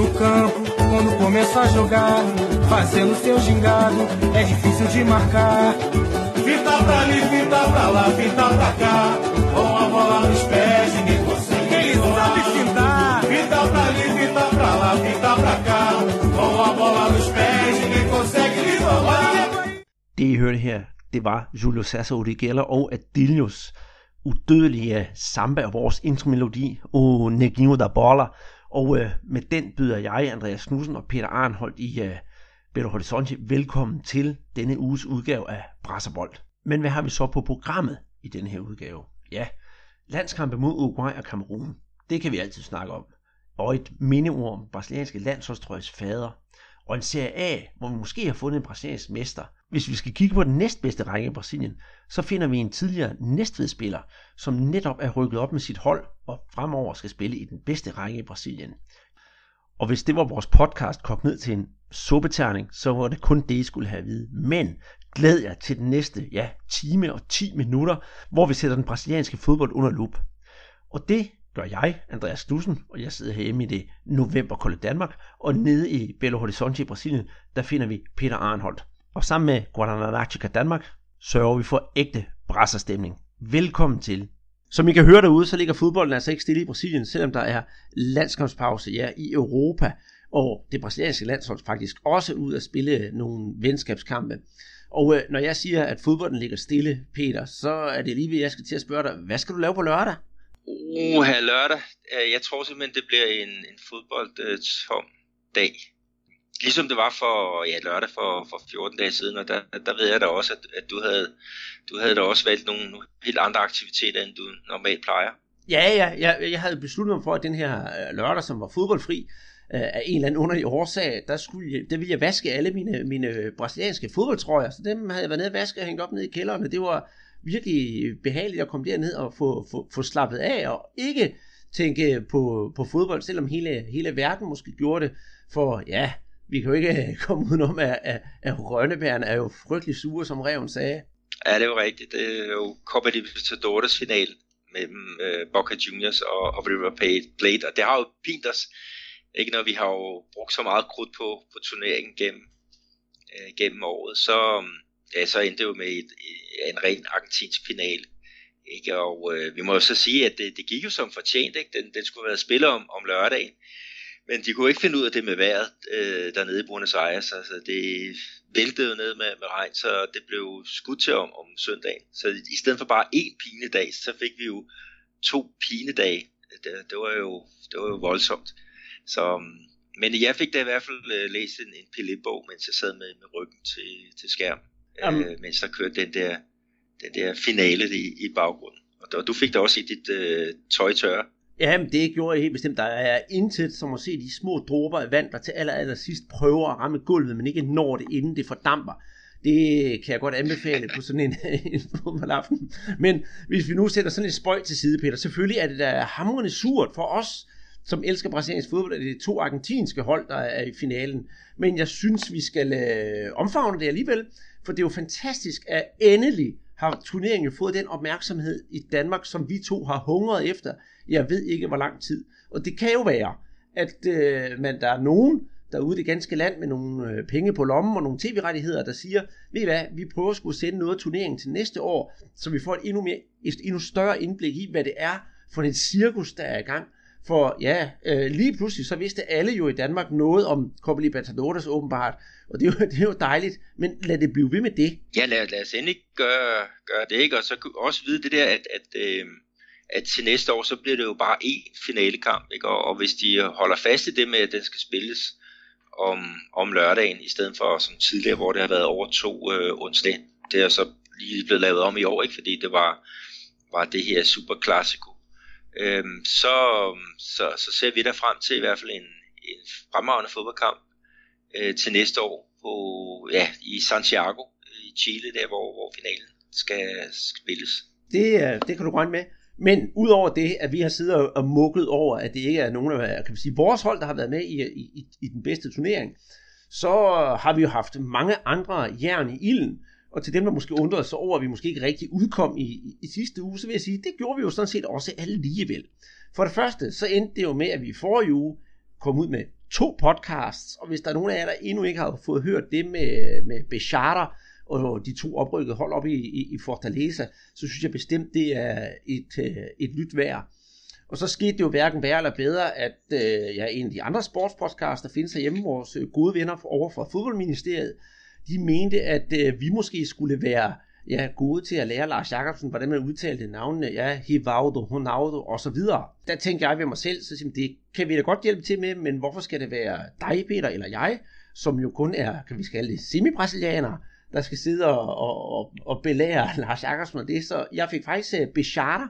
no campo, quando começa a jogar, fazendo seu gingado, é difícil de marcar. Fita pra ali, fita pra lá, fita pra cá, com a bola nos pés, ninguém consegue. Ele sabe fintar. Fita pra ali, fita pra lá, fita pra cá, com a bola nos pés, ninguém consegue lhe. Det I hørte her, det var Julio Cesar Urigella og Adilius udødelige samba vores intromelodi, O Neguinho da Bola. Og øh, med den byder jeg, Andreas Knudsen og Peter Arnholdt i øh, Belo Horizonte velkommen til denne uges udgave af Brasserbold. Men hvad har vi så på programmet i denne her udgave? Ja, landskampe mod Uruguay og Kamerun. Det kan vi altid snakke om. Og et mindeord om brasilianske landsholdstrøjes fader. Og en serie A, hvor vi måske har fundet en brasiliansk mester. Hvis vi skal kigge på den næstbedste række i Brasilien, så finder vi en tidligere næstvedspiller, som netop er rykket op med sit hold og fremover skal spille i den bedste række i Brasilien. Og hvis det var vores podcast kogt ned til en suppeterning, så var det kun det, I skulle have at vide. Men glæd jer til den næste ja, time og 10 minutter, hvor vi sætter den brasilianske fodbold under lup. Og det gør jeg, Andreas Knudsen, og jeg sidder hjemme i det novemberkolde Danmark, og nede i Belo Horizonte i Brasilien, der finder vi Peter Arnholdt. Og sammen med Guadalajara Danmark sørger vi for ægte brasserstemning. Velkommen til. Som I kan høre derude, så ligger fodbolden altså ikke stille i Brasilien, selvom der er landskampspause ja, i Europa, og det brasilianske landshold faktisk også ud at spille nogle venskabskampe. Og øh, når jeg siger, at fodbolden ligger stille, Peter, så er det lige ved, at jeg skal til at spørge dig, hvad skal du lave på lørdag? Uha, lørdag. Jeg tror simpelthen, det bliver en, en fodboldtom dag. Ligesom det var for ja, lørdag for, for 14 dage siden, og der, der ved jeg da også, at, at du, havde, du havde da også valgt nogle helt andre aktiviteter, end du normalt plejer. Ja, ja, jeg, jeg havde besluttet mig for, at den her øh, lørdag, som var fodboldfri, øh, af en eller anden underlig årsag, der, skulle jeg, der ville jeg vaske alle mine, mine brasilianske fodboldtrøjer, så dem havde jeg været nede og vaske og hængt op nede i kælderen, det var virkelig behageligt at komme derned og få, få, få slappet af, og ikke tænke på, på fodbold, selvom hele, hele verden måske gjorde det, for ja, vi kan jo ikke komme udenom, at, at, at Rønnebæren er jo frygtelig sure, som Reven sagde. Ja, det er jo rigtigt. Det er jo Copa Libertadores final mellem øh, Boca Juniors og, og River Plate, og det har jo pint os, ikke når vi har jo brugt så meget krudt på, på turneringen gennem, øh, gennem året, så, ja, så endte det jo med et, øh, en ren argentinsk finale. Ikke? Og øh, vi må jo så sige, at det, det gik jo som fortjent. Ikke? Den, den skulle have været spillet om, om lørdagen. Men de kunne ikke finde ud af det med vejret øh, dernede i Buenos Aires. Altså, det væltede jo ned med, med regn, så det blev skudt til om, om søndagen. Så i stedet for bare én pinedag, så fik vi jo to pinedage. Det, det, var, jo, det var jo voldsomt. Så, mm, men jeg fik da i hvert fald øh, læst en, en P1-bog, mens jeg sad med, med ryggen til, til skærm, Jamen. øh, mens der kørte den der, den der finale i, i baggrunden. Og du- du fik da også i dit øh, tøj tørre. Jamen, det gjorde jeg helt bestemt. Der er intet som at se de små dråber af vand, der til aller, aller sidst prøver at ramme gulvet, men ikke når det, inden det fordamper. Det kan jeg godt anbefale på sådan en, en fodboldaften. Men hvis vi nu sætter sådan et spøj til side, Peter, selvfølgelig er det da hamrende surt for os, som elsker brasiliansk fodbold, at det er to argentinske hold, der er i finalen. Men jeg synes, vi skal øh, omfavne det alligevel, for det er jo fantastisk, at endelig har turneringen jo fået den opmærksomhed i Danmark, som vi to har hungret efter, jeg ved ikke hvor lang tid. Og det kan jo være, at øh, man, der er nogen derude i det ganske land med nogle øh, penge på lommen og nogle tv-rettigheder, der siger, ved I hvad, vi prøver at skulle sende noget af turneringen til næste år, så vi får et endnu, mere, et endnu større indblik i, hvad det er for et cirkus, der er i gang. For ja, øh, lige pludselig så vidste alle jo i Danmark noget om Copa Libertadores åbenbart, og det er, jo, det er jo dejligt, men lad det blive ved med det. Ja, lad, lad os endelig gøre, gøre det, ikke? Og så også vide det der, at, at, øh, at til næste år, så bliver det jo bare én finalekamp, ikke? Og, og hvis de holder fast i det med, at den skal spilles om, om lørdagen, i stedet for som tidligere, hvor det har været over to øh, onsdag. Det er så lige blevet lavet om i år, ikke? Fordi det var, var det her super classico. Øhm, så, så, så ser vi der frem til i hvert fald en, en fremragende fodboldkamp øh, til næste år på, ja, i Santiago i Chile, der hvor, hvor finalen skal spilles. Det, det kan du regne med. Men udover det, at vi har siddet og- og mukket over, at det ikke er nogen af kan man sige, vores hold, der har været med i, i, i den bedste turnering, så har vi jo haft mange andre jern i ilden. Og til dem, der måske undrede sig over, at vi måske ikke rigtig udkom i, i, i sidste uge, så vil jeg sige, det gjorde vi jo sådan set også alligevel. For det første, så endte det jo med, at vi i forrige uge kom ud med to podcasts, og hvis der er nogen af jer, der endnu ikke har fået hørt det med, med Bechata, og de to oprykkede hold op i, i, i Fortaleza, så synes jeg bestemt, det er et, øh, et lyt værd. Og så skete det jo hverken værre eller bedre, at øh, ja, en af de andre sportspodcasts, der findes herhjemme, vores øh, gode venner over fra fodboldministeriet, de mente, at øh, vi måske skulle være ja, gode til at lære Lars Jakobsen, hvordan man udtalte navnene, ja, Hivaudo, Honaudo og så videre. Der tænkte jeg ved mig selv, så simpelthen, det kan vi da godt hjælpe til med, men hvorfor skal det være dig, Peter, eller jeg, som jo kun er, kan vi kalde det, semi-brasilianere, der skal sidde og, og, og belære Lars Jakobsen og det. Så jeg fik faktisk øh, uh, Bechata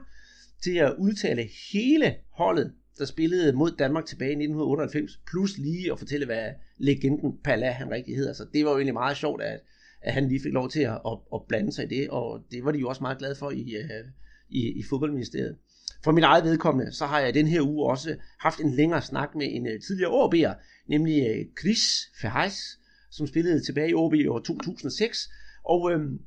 til at udtale hele holdet, der spillede mod Danmark tilbage i 1998, plus lige at fortælle, hvad legenden Pala han rigtig hedder. Så det var jo egentlig meget sjovt, at, at han lige fik lov til at, at, at blande sig i det, og det var de jo også meget glade for i, øh, i, i fodboldministeriet. For min eget vedkommende, så har jeg den her uge også haft en længere snak med en øh, tidligere OB'er, nemlig øh, Chris Ferreis, som spillede tilbage i OB i år 2006. Og øhm,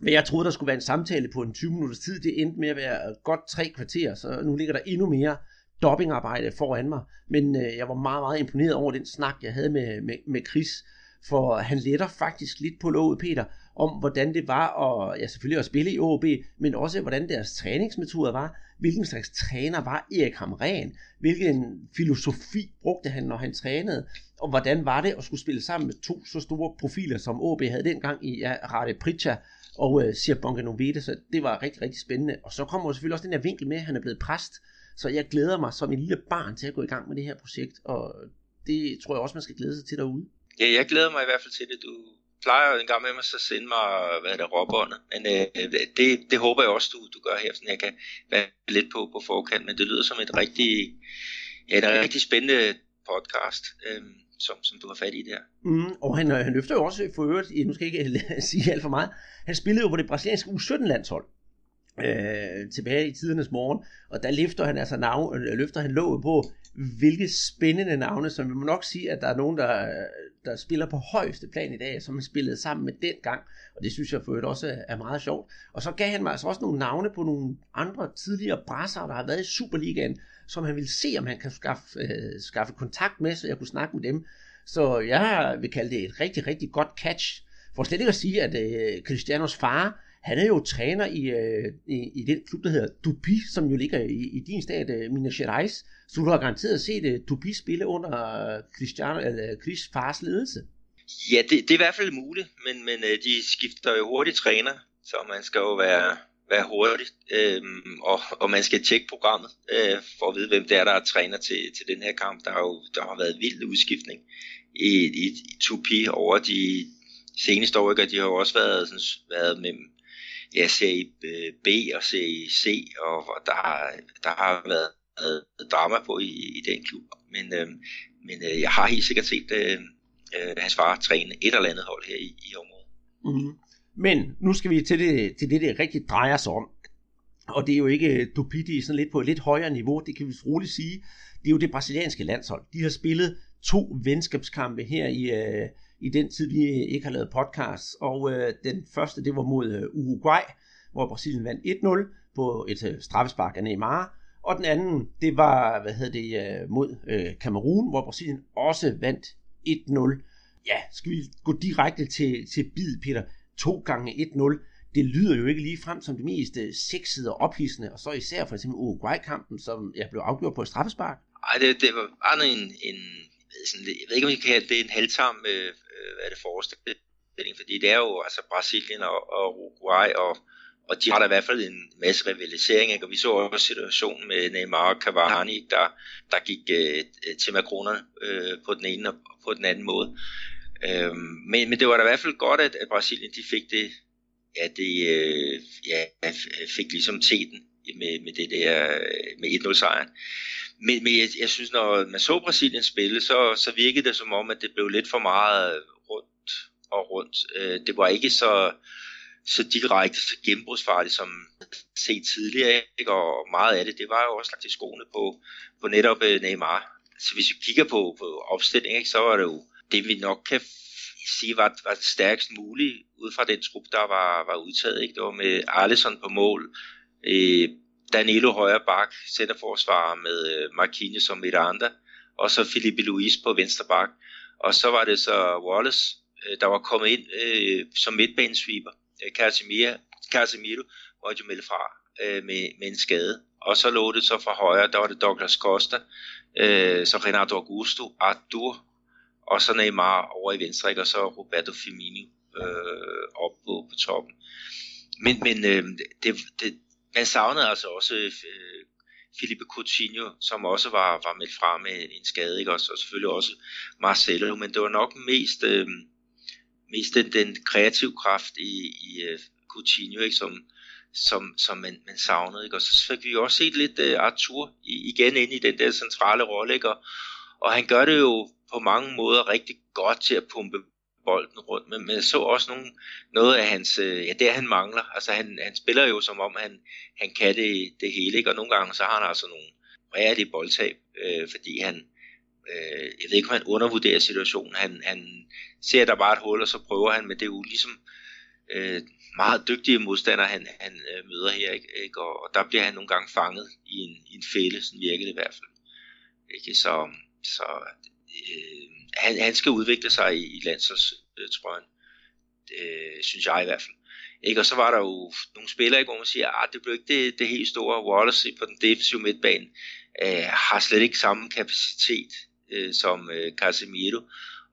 hvad jeg troede, der skulle være en samtale på en 20 minutters tid, det endte med at være godt tre kvarter, så nu ligger der endnu mere dobbingarbejde foran mig. Men øh, jeg var meget, meget imponeret over den snak, jeg havde med, med, med Chris, for han letter faktisk lidt på låget, Peter, om hvordan det var at, ja, selvfølgelig at spille i OB, men også hvordan deres træningsmetoder var, hvilken slags træner var Erik Hamren, hvilken filosofi brugte han, når han trænede, og hvordan var det at skulle spille sammen med to så store profiler, som OB havde dengang i ja, Rade Pritja og øh, Sir Bonganovete, så det var rigtig, rigtig spændende. Og så kommer selvfølgelig også den her vinkel med, at han er blevet præst, så jeg glæder mig som en lille barn til at gå i gang med det her projekt, og det tror jeg også, man skal glæde sig til derude. Ja, jeg glæder mig i hvert fald til det. Du plejer jo en gang med mig så sende mig, hvad er det, råbåndet. Men øh, det, det håber jeg også, du, du gør her, så jeg kan være lidt på, på forkant. Men det lyder som et rigtig, ja, et rigtig spændende podcast. Øh, som, som du har fat i der. Mm, og han, han løfter jo også for øvrigt, nu skal jeg ikke sige alt for meget, han spillede jo på det brasilianske U17-landshold øh, tilbage i tidernes morgen, og der løfter han altså navn, øh, løfter han låget på, hvilke spændende navne, som vi må nok sige, at der er nogen, der, der spiller på højeste plan i dag, som han spillede sammen med den gang, og det synes jeg for øvrigt også er meget sjovt. Og så gav han mig altså også nogle navne på nogle andre tidligere brasser, der har været i Superligaen, som han vil se, om han kan skaffe, øh, skaffe kontakt med, så jeg kunne snakke med dem. Så jeg vil kalde det et rigtig, rigtig godt catch. For slet ikke at sige, at øh, Christianos far, han er jo træner i, øh, i, i den klub, der hedder Dubi, som jo ligger i, i din stat, øh, Minas Gerais. Så du har garanteret set øh, Dubi spille under øh, Christian, eller øh, Chris fars ledelse. Ja, det, det er i hvert fald muligt, men, men øh, de skifter jo hurtigt træner, så man skal jo være være hurtig, øh, og, og man skal tjekke programmet øh, for at vide, hvem det er, der er træner til, til den her kamp. Der har jo der har været vild udskiftning i, i, i Tupi over de seneste år, og de har jo også været, sådan, været med ja, serie B og serie C, og, og der, har, der har været, øh, drama på i, i den klub. Men, øh, men øh, jeg har helt sikkert set øh, øh, hans far træne et eller andet hold her i, i området. Mm-hmm. Men nu skal vi til det, til det, det rigtig drejer sig om. Og det er jo ikke øh, Dupiti sådan lidt på et lidt højere niveau, det kan vi roligt sige. Det er jo det brasilianske landshold. De har spillet to venskabskampe her i, øh, i den tid, vi øh, ikke har lavet podcast. Og øh, den første, det var mod øh, Uruguay, hvor Brasilien vandt 1-0 på et øh, straffespark af Neymar. Og den anden, det var hvad hedder det, øh, mod øh, Kamerun, hvor Brasilien også vandt 1-0. Ja, skal vi gå direkte til, til bid, Peter. 2 gange 1-0, det lyder jo ikke lige frem som det mest øh, sexede og ophidsende, og så især for eksempel Uruguay-kampen, som jeg blev afgjort på et straffespark. Nej, det, det var bare en, en sådan, jeg ved ikke, om vi kan kalde det en halvtarm, øh, hvad er det forestilling, fordi det er jo altså Brasilien og, og Uruguay, og, og de har da i hvert fald en masse rivalisering, ikke? og vi så også situationen med Neymar og Cavani, der, der gik øh, til makronerne øh, på den ene og på den anden måde. Øhm, men, men det var da i hvert fald godt, at, at Brasilien de fik det, ja, det øh, ja, fik ligesom teten med, med det der med 1-0 sejren. Men, men jeg, jeg synes, når man så Brasilien spille, så, så virkede det som om, at det blev lidt for meget rundt og rundt. Øh, det var ikke så, så direkte, så gennembrudsfarligt som set tidligere, ikke? og meget af det, det var jo også lagt i skoene på, på netop øh, Neymar. Så hvis vi kigger på, på opstillingen, ikke, så var det jo det vi nok kan sige var, var stærkest muligt ud fra den trup, der var, var udtaget. Ikke? Det var med Alisson på mål, øh, Danilo højre bak, centerforsvarer med øh, Marquinhos som et andet, og så Felipe Luis på venstre bak. Og så var det så Wallace, øh, der var kommet ind øh, som midtbanesweeper. Øh, Casemiro, Casemiro måtte jo melde fra øh, med, med en skade. Og så lå det så fra højre, der var det Douglas Costa, øh, så Renato Augusto, Artur, og så Neymar over i venstre, ikke? og så Roberto Firmino øh, op på, på toppen. Men, men øh, det, det, man savnede altså også øh, Felipe Coutinho, som også var, var meldt fra med en skade, ikke? Og, selvfølgelig også Marcelo, men det var nok mest, øh, mest den, den kreative kraft i, i uh, Coutinho, ikke? Som, som, som man, man savnede. Ikke? Og så fik vi også set lidt uh, Arthur i, igen ind i den der centrale rolle, ikke? Og, og han gør det jo på mange måder rigtig godt til at pumpe bolden rundt, men man så også nogle, noget af hans, øh, ja, det han mangler. Altså han, han spiller jo som om, han, han kan det, det hele, ikke? og nogle gange så har han altså nogle rigtige boldtab, øh, fordi han, øh, jeg ved ikke, om han undervurderer situationen. Han, han ser, at der bare et hul, og så prøver han, men det er jo ligesom øh, meget dygtige modstandere, han, han øh, møder her, ikke? ikke? Og, og der bliver han nogle gange fanget i en, i en fælde, sådan virker det i hvert fald. Ikke? Så, så øh, han, han skal udvikle sig i, i landsholdstrøjen, øh, øh, synes jeg i hvert fald. Ikke? Og så var der jo nogle spillere, ikke, hvor man siger, at det blev ikke det, det helt store. Wallace på den defensive midtbane øh, har slet ikke samme kapacitet øh, som øh, Casemiro.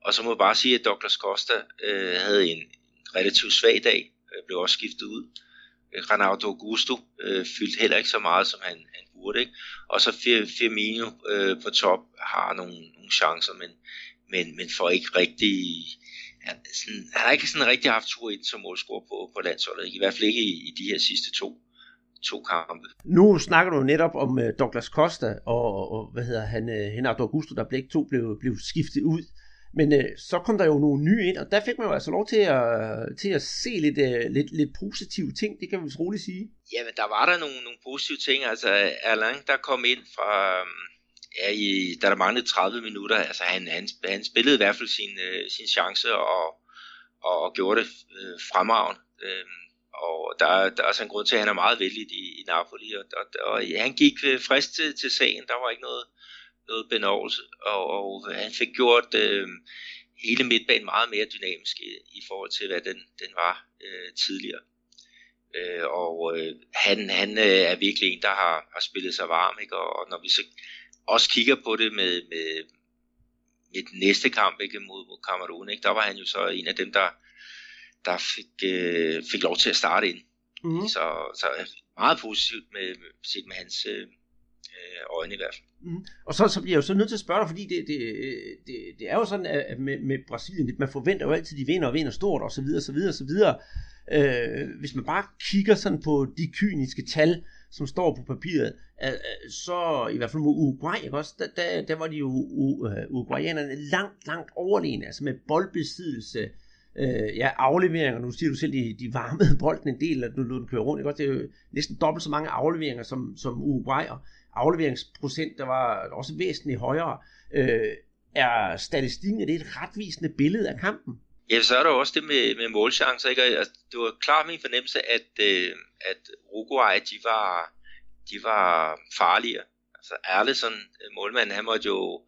Og så må jeg bare sige, at Douglas Costa øh, havde en relativt svag dag, øh, blev også skiftet ud. Øh, Renato Augusto øh, fyldte heller ikke så meget, som han, han burde. Ikke? Og så Firmino øh, på top har nogle, nogle chancer, men, men, men får ikke rigtig... Han, sådan, han har ikke sådan rigtig haft tur ind som målscorer på, på landsholdet, i hvert fald ikke i, i de her sidste to, to kampe. Nu snakker du netop om uh, Douglas Costa og, og hvad hedder han, uh, Renato Augusto, der begge to blev, blev skiftet ud. Men øh, så kom der jo nogle nye ind, og der fik man jo altså lov til at, til at se lidt, øh, lidt, lidt positive ting, det kan vi roligt sige. Jamen, der var der nogle, nogle positive ting. Altså, Erlang, der kom ind fra, ja, i, da der manglede 30 minutter, altså han, han, han spillede i hvert fald sin, øh, sin chance og, og, og gjorde det øh, fremragende. Øh, og der, der er altså en grund til, at han er meget vældig i, i Napoli, og, og, og ja, han gik øh, frisk til, til sagen, der var ikke noget, noget benovelse, og, og han fik gjort øh, hele midtbanen meget mere dynamisk i, i forhold til, hvad den, den var øh, tidligere. Øh, og øh, han, han øh, er virkelig en, der har, har spillet sig varm, ikke? Og, og når vi så også kigger på det med, med, med den næste kamp ikke, mod, mod Cameroon, ikke? der var han jo så en af dem, der, der fik, øh, fik lov til at starte ind. Mm. Så, så meget positivt med, set med hans øh, øjne i hvert fald. Mm. Og så, så bliver jeg jo så nødt til at spørge dig, fordi det, det, det, det er jo sådan, at med, med Brasilien, man forventer jo altid, at de vinder og vinder stort, og så videre, så videre, så videre. Øh, hvis man bare kigger sådan på de kyniske tal, som står på papiret, øh, øh, så i hvert fald mod Uruguay, ikke også, der, der, der var de jo uh, uruguayanerne langt, langt overlegne, altså med boldbesiddelse, øh, ja, afleveringer, nu siger du selv, de, de varmede bolden en del, at du lod den køre rundt, ikke også, det er jo næsten dobbelt så mange afleveringer som, som Uruguay, og afleveringsprocent, der var også væsentligt højere. Øh, er statistikken, er det et retvisende billede af kampen? Ja, så er der også det med, med målchancer. Ikke? Altså, det var klart min fornemmelse, at, øh, at Uruguay, de var, de var farligere. Altså Erlesen, øh, målmanden, han måtte jo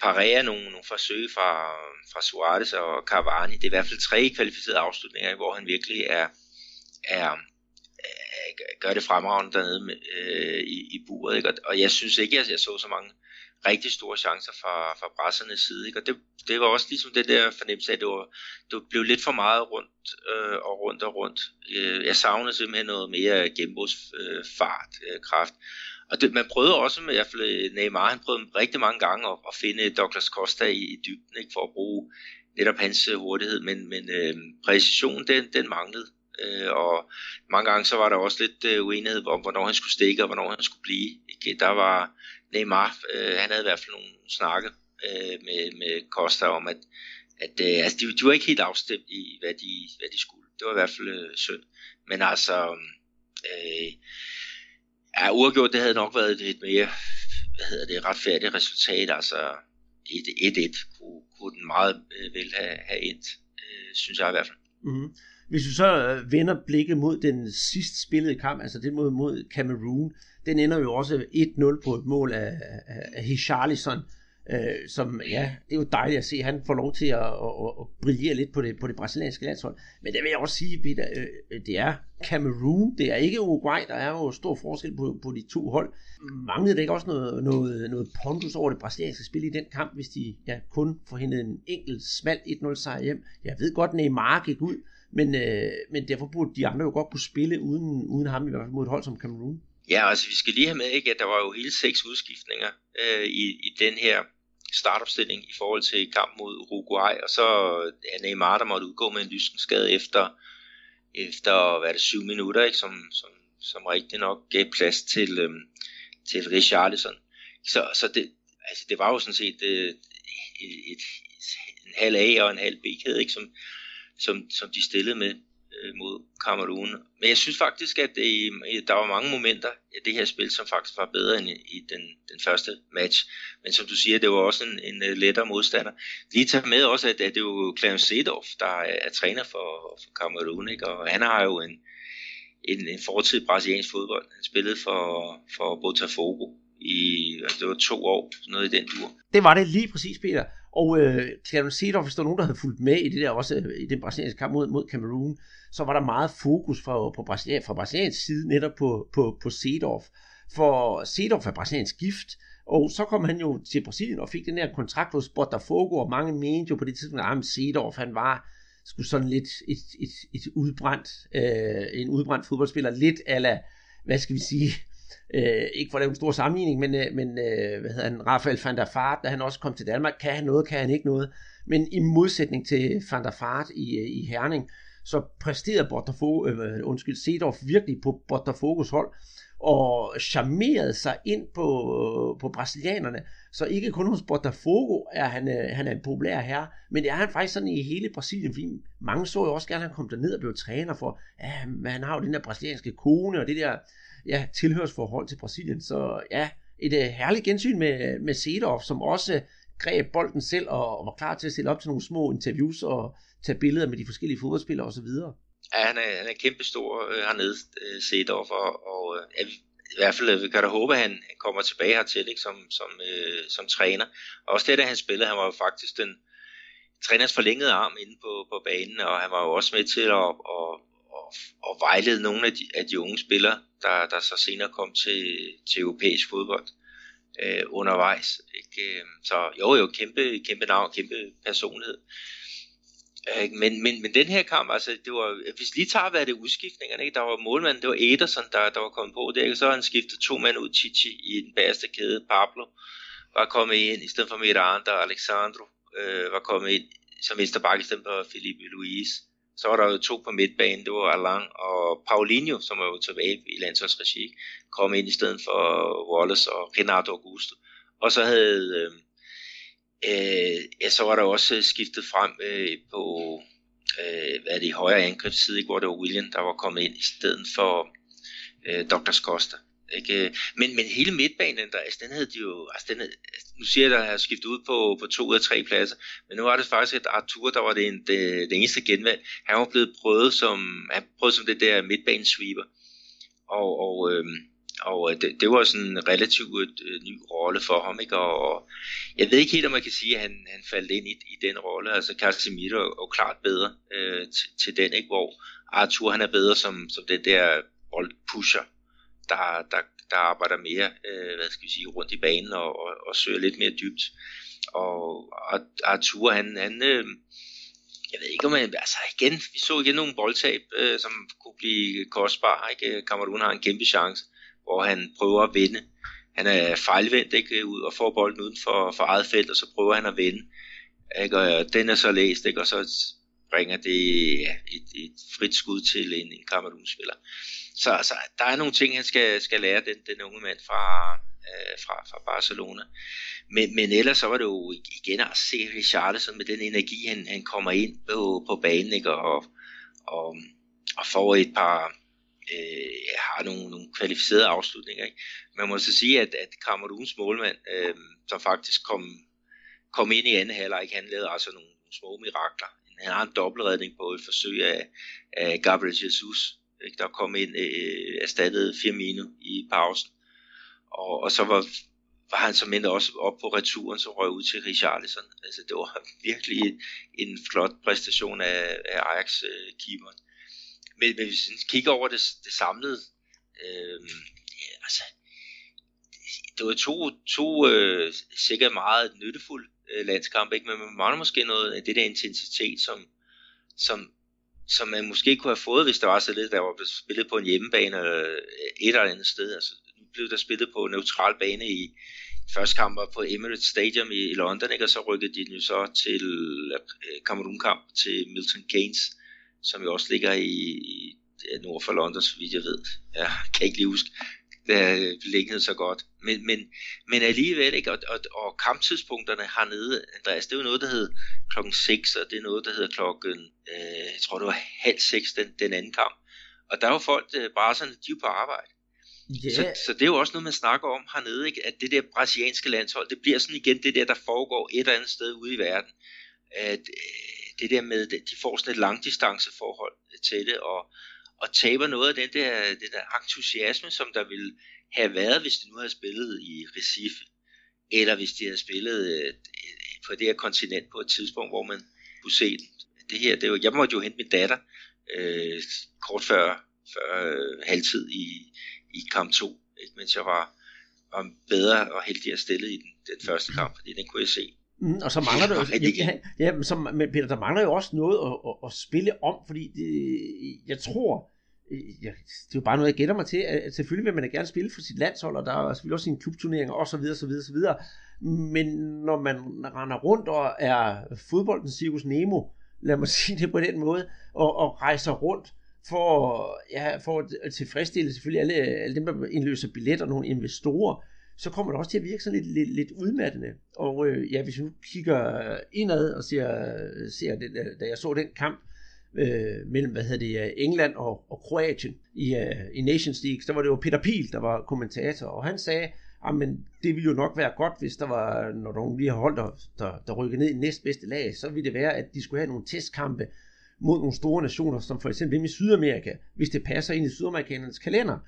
parere nogle, nogle forsøg fra, fra Suarez og Cavani. Det er i hvert fald tre kvalificerede afslutninger, hvor han virkelig er, er, gør det fremragende dernede med, øh, i, i buret. Ikke? Og, og jeg synes ikke, at jeg så så mange rigtig store chancer fra, fra brassernes side. Ikke? Og det, det var også ligesom det der fornemmelse af, at det, var, det blev lidt for meget rundt øh, og rundt og rundt. Øh, jeg savnede simpelthen noget mere genbrugsfart, øh, kraft. Og det, man prøvede også med, i hvert fald øh, Neymar, han prøvede rigtig mange gange at, at finde Douglas Costa i, i dybden, ikke, for at bruge netop hans øh, hurtighed, men, men øh, præcision, den, den manglede. Øh, og mange gange så var der også lidt øh, uenighed om, hvornår han skulle stikke, og hvornår han skulle blive. Ikke? Der var Neymar, øh, han havde i hvert fald nogle snakke øh, med, med Costa om, at, at øh, altså, de, de var ikke helt afstemt i, hvad de, hvad de skulle. Det var i hvert fald øh, synd. Men altså, øh, ja, uafgjort, det havde nok været et mere, hvad hedder det, retfærdigt resultat. Altså, 1-1 kunne, kunne den meget øh, vel have, have endt, øh, synes jeg i hvert fald. Mm-hmm. Hvis vi så øh, vender blikket mod den sidst spillede kamp, altså det mod, mod Cameroon, den ender jo også 1-0 på et mål af, af, af Hicharlison. Øh, som, ja, det er jo dejligt at se, han får lov til at, at, at, at brillere lidt på det, på det brasilianske landshold. Men det vil jeg også sige, Peter, øh, øh det er Cameroon, det er ikke Uruguay, der er jo stor forskel på, på de to hold. Manglede det ikke også noget, noget, noget pondus over det brasilianske spil i den kamp, hvis de ja, kun forhindrede en enkelt smal 1-0 sejr hjem? Jeg ved godt, Neymar gik ud, men, øh, men derfor burde de andre jo godt kunne spille uden, uden ham, i hvert fald mod et hold som Cameroon. Ja, altså vi skal lige have med, ikke, at der var jo hele seks udskiftninger øh, i, i den her startopstilling i forhold til kamp mod Uruguay, og så er Neymar, der måtte udgå med en lyskenskade efter, efter hvad er det, syv minutter, ikke, som, som, som rigtig nok gav plads til, øhm, til Richarlison. Så, så det, altså det var jo sådan set øh, et, et, en halv A og en halv B-kæde, ikke, som, som, som de stillede med Øh, mod Kamerun. Men jeg synes faktisk, at øh, det, der var mange momenter i det her spil, som faktisk var bedre end i den, den første match. Men som du siger, det var også en, en øh, lettere modstander. Lige tage med også, at, at det er jo Clarence Seedorf, der er, er træner for, for Kamerun, ikke? og han har jo en, en, en fortid brasiliansk fodbold. Han spillede for, for Botafogo i altså det var to år, noget i den dur. Det var det lige præcis, Peter. Og øh, Clarence Seedorf, hvis der var nogen, der havde fulgt med i det der også, øh, i den brasilianske kamp mod, mod Cameroon, så var der meget fokus fra, på Brasilien, fra brasiliansk side netop på, på, på Seedorf. For Seedorf er brasiliansk gift, og så kom han jo til Brasilien og fik den her kontrakt hos Botafogo, og mange mente jo på det tidspunkt, at ah, Seedorf han var skulle sådan lidt et, et, et udbrændt, øh, en udbrændt fodboldspiller, lidt ala, hvad skal vi sige, øh, ikke for at lave en stor sammenligning, men, øh, men øh, hvad hedder han, Rafael van der Fart, da han også kom til Danmark, kan han noget, kan han ikke noget, men i modsætning til van der Fart i, øh, i Herning, så præsterede Botafogo, øh, undskyld, Sedorf virkelig på Botafogos hold, og charmerede sig ind på, øh, på brasilianerne. Så ikke kun hos Botafogo er han, øh, han er en populær herre, men det er han faktisk sådan i hele Brasilien, fordi mange så jo også gerne, at han kom derned og blev træner for, ja, han har jo den der brasilianske kone, og det der ja, tilhørsforhold til Brasilien. Så ja, et uh, herligt gensyn med, med Sedov, som også øh, greb bolden selv og, og var klar til at stille op til nogle små interviews og tage billeder med de forskellige fodboldspillere osv. Ja, han er, han er kæmpestor øh, hernede, øh, Sedov, og, og øh, i hvert fald øh, vi kan da håbe, at han kommer tilbage hertil ikke, som, som, øh, som træner. Og også det, da han spillede, han var jo faktisk den træners forlængede arm inde på, på banen, og han var jo også med til at, at, og, og vejlede nogle af de, af de unge spillere, der, der så senere kom til, til europæisk fodbold øh, undervejs. Ikke? Øh, så jo, jo, kæmpe, kæmpe navn, kæmpe personlighed. Øh, ikke? men, men, men den her kamp, altså, det var, hvis lige tager, hvad det udskiftningerne, ikke? der var målmanden, det var Ederson, der, der var kommet på det, ikke? så han skiftet to mænd ud, Chichi i den bagerste kæde, Pablo var kommet ind, i stedet for Miranda Alexandro øh, var kommet ind som venstreback i stedet for Felipe Luis. Så var der jo to på midtbanen, det var Alain og Paulinho, som var jo tilbage i landsholdsregi, kom ind i stedet for Wallace og Renato Augusto. Og så havde øh, øh, ja, så var der også skiftet frem øh, på øh, hvad er det, højre angrebsside, ikke, hvor det var William, der var kommet ind i stedet for øh, Dr. Costa. Ikke? Men, men hele midtbanen, der, altså, den havde de jo, altså, den havde, altså, nu siger jeg, at der har skiftet ud på, på to ud af tre pladser, men nu var det faktisk, at Arthur, der var det, en, det, det eneste genvalg, han var blevet prøvet som, han prøvet som det der midtbanesweeper, og, og øhm, og øh, det, det var sådan en relativt øh, ny rolle for ham, ikke? Og, og jeg ved ikke helt, om man kan sige, at han, han faldt ind i, i den rolle. Altså Casemiro er jo klart bedre øh, til, til den, ikke? Hvor Arthur han er bedre som, som den der boldpusher, der, der, der arbejder mere, øh, hvad skal vi sige, rundt i banen og, og, og søger lidt mere dybt. Og, og Arthur, han, han øh, jeg ved ikke om man, altså igen, vi så igen nogle boldtab, øh, som kunne blive kostbare, ikke? Kamerun har en kæmpe chance hvor han prøver at vinde. Han er fejlvendt ikke, ud og får bolden uden for, for eget felt, og så prøver han at vinde. Ikke, og den er så læst, ikke, og så bringer det ja, et, et frit skud til en, en Kamerun-spiller. Så altså, der er nogle ting, han skal, skal lære, den, den unge mand fra, øh, fra, fra Barcelona. Men, men ellers så var det jo igen at se Richarlison med den energi, han, han kommer ind på, på banen, ikke, og, og, og får et par, øh, har nogle, nogle kvalificerede afslutninger. Ikke? Man må så sige, at, at Kameruns målmand, øh, som faktisk kom, kom ind i anden halvleg, han lavede altså nogle, nogle små mirakler. Han har en dobbeltredning på et forsøg af, af Gabriel Jesus, ikke? der kom ind øh, erstattet Firmino i pausen. Og, og så var var han som endte også op på returen, så røg ud til Richarlison. Altså det var virkelig en flot præstation af, af Ajax-keeperen. Øh, men, men hvis vi kigger over det, det samlede, øh, ja, altså, det var to, to øh, sikkert meget nyttefulde øh, landskampe, ikke? men man mangler måske noget af det der intensitet, som, som, som man måske kunne have fået, hvis der var så lidt, der var spillet på en hjemmebane eller et eller andet sted. Altså, nu blev der spillet på en neutral bane i første kamp på Emirates Stadium i, i London, ikke? og så rykkede de nu så til øh, Cameroon-kamp til Milton Keynes, som jo også ligger i, i nord for London, så vidt jeg ved. Jeg kan ikke lige huske der beliggenhed så godt. Men, men, men alligevel, ikke? Og, og, og kamptidspunkterne hernede, Andreas, det er jo noget, der hedder klokken 6, og det er noget, der hedder klokken, øh, jeg tror det var halv 6, den, den anden kamp. Og der er jo folk, øh, bare sådan, de er på arbejde. Yeah. Så, så det er jo også noget, man snakker om hernede, ikke? at det der brasilianske landshold, det bliver sådan igen det der, der foregår et eller andet sted ude i verden. At, øh, det der med, de får sådan et langdistanceforhold til det, og, og taber noget af den der, den der entusiasme, som der ville have været, hvis de nu havde spillet i Recife, eller hvis de havde spillet øh, på det her kontinent på et tidspunkt, hvor man kunne se den. Det her, det var, jeg måtte jo hente min datter øh, kort før, før øh, halvtid i, i kamp 2, ikke? mens jeg var, var bedre og heldigere stillet i den, den første kamp, fordi den kunne jeg se. Mm, og så mangler der jo, ja, ja, så, men Peter, der mangler jo også noget at, at, at spille om, fordi det, jeg tror, ja, det er jo bare noget, jeg gætter mig til, at selvfølgelig vil man gerne spille for sit landshold, og der er selvfølgelig også sine klubturneringer, og så videre, så videre, så videre. Men når man render rundt og er fodboldens cirkus Nemo, lad mig sige det på den måde, og, og rejser rundt for, ja, for at tilfredsstille selvfølgelig alle, alle dem, der indløser billetter, nogle investorer, så kommer det også til at virke sådan lidt, lidt, lidt udmattende. Og øh, ja, hvis vi nu kigger indad og ser, ser det, øh, da jeg så den kamp øh, mellem, hvad hedder det, øh, England og, og Kroatien i, øh, i Nations League, så var det jo Peter Pil, der var kommentator, og han sagde, ah, men det ville jo nok være godt, hvis der var, når nogen lige har holdt, der, der, der rykker ned i næstbedste lag, så ville det være, at de skulle have nogle testkampe mod nogle store nationer, som for eksempel i Sydamerika, hvis det passer ind i sydamerikanernes kalender.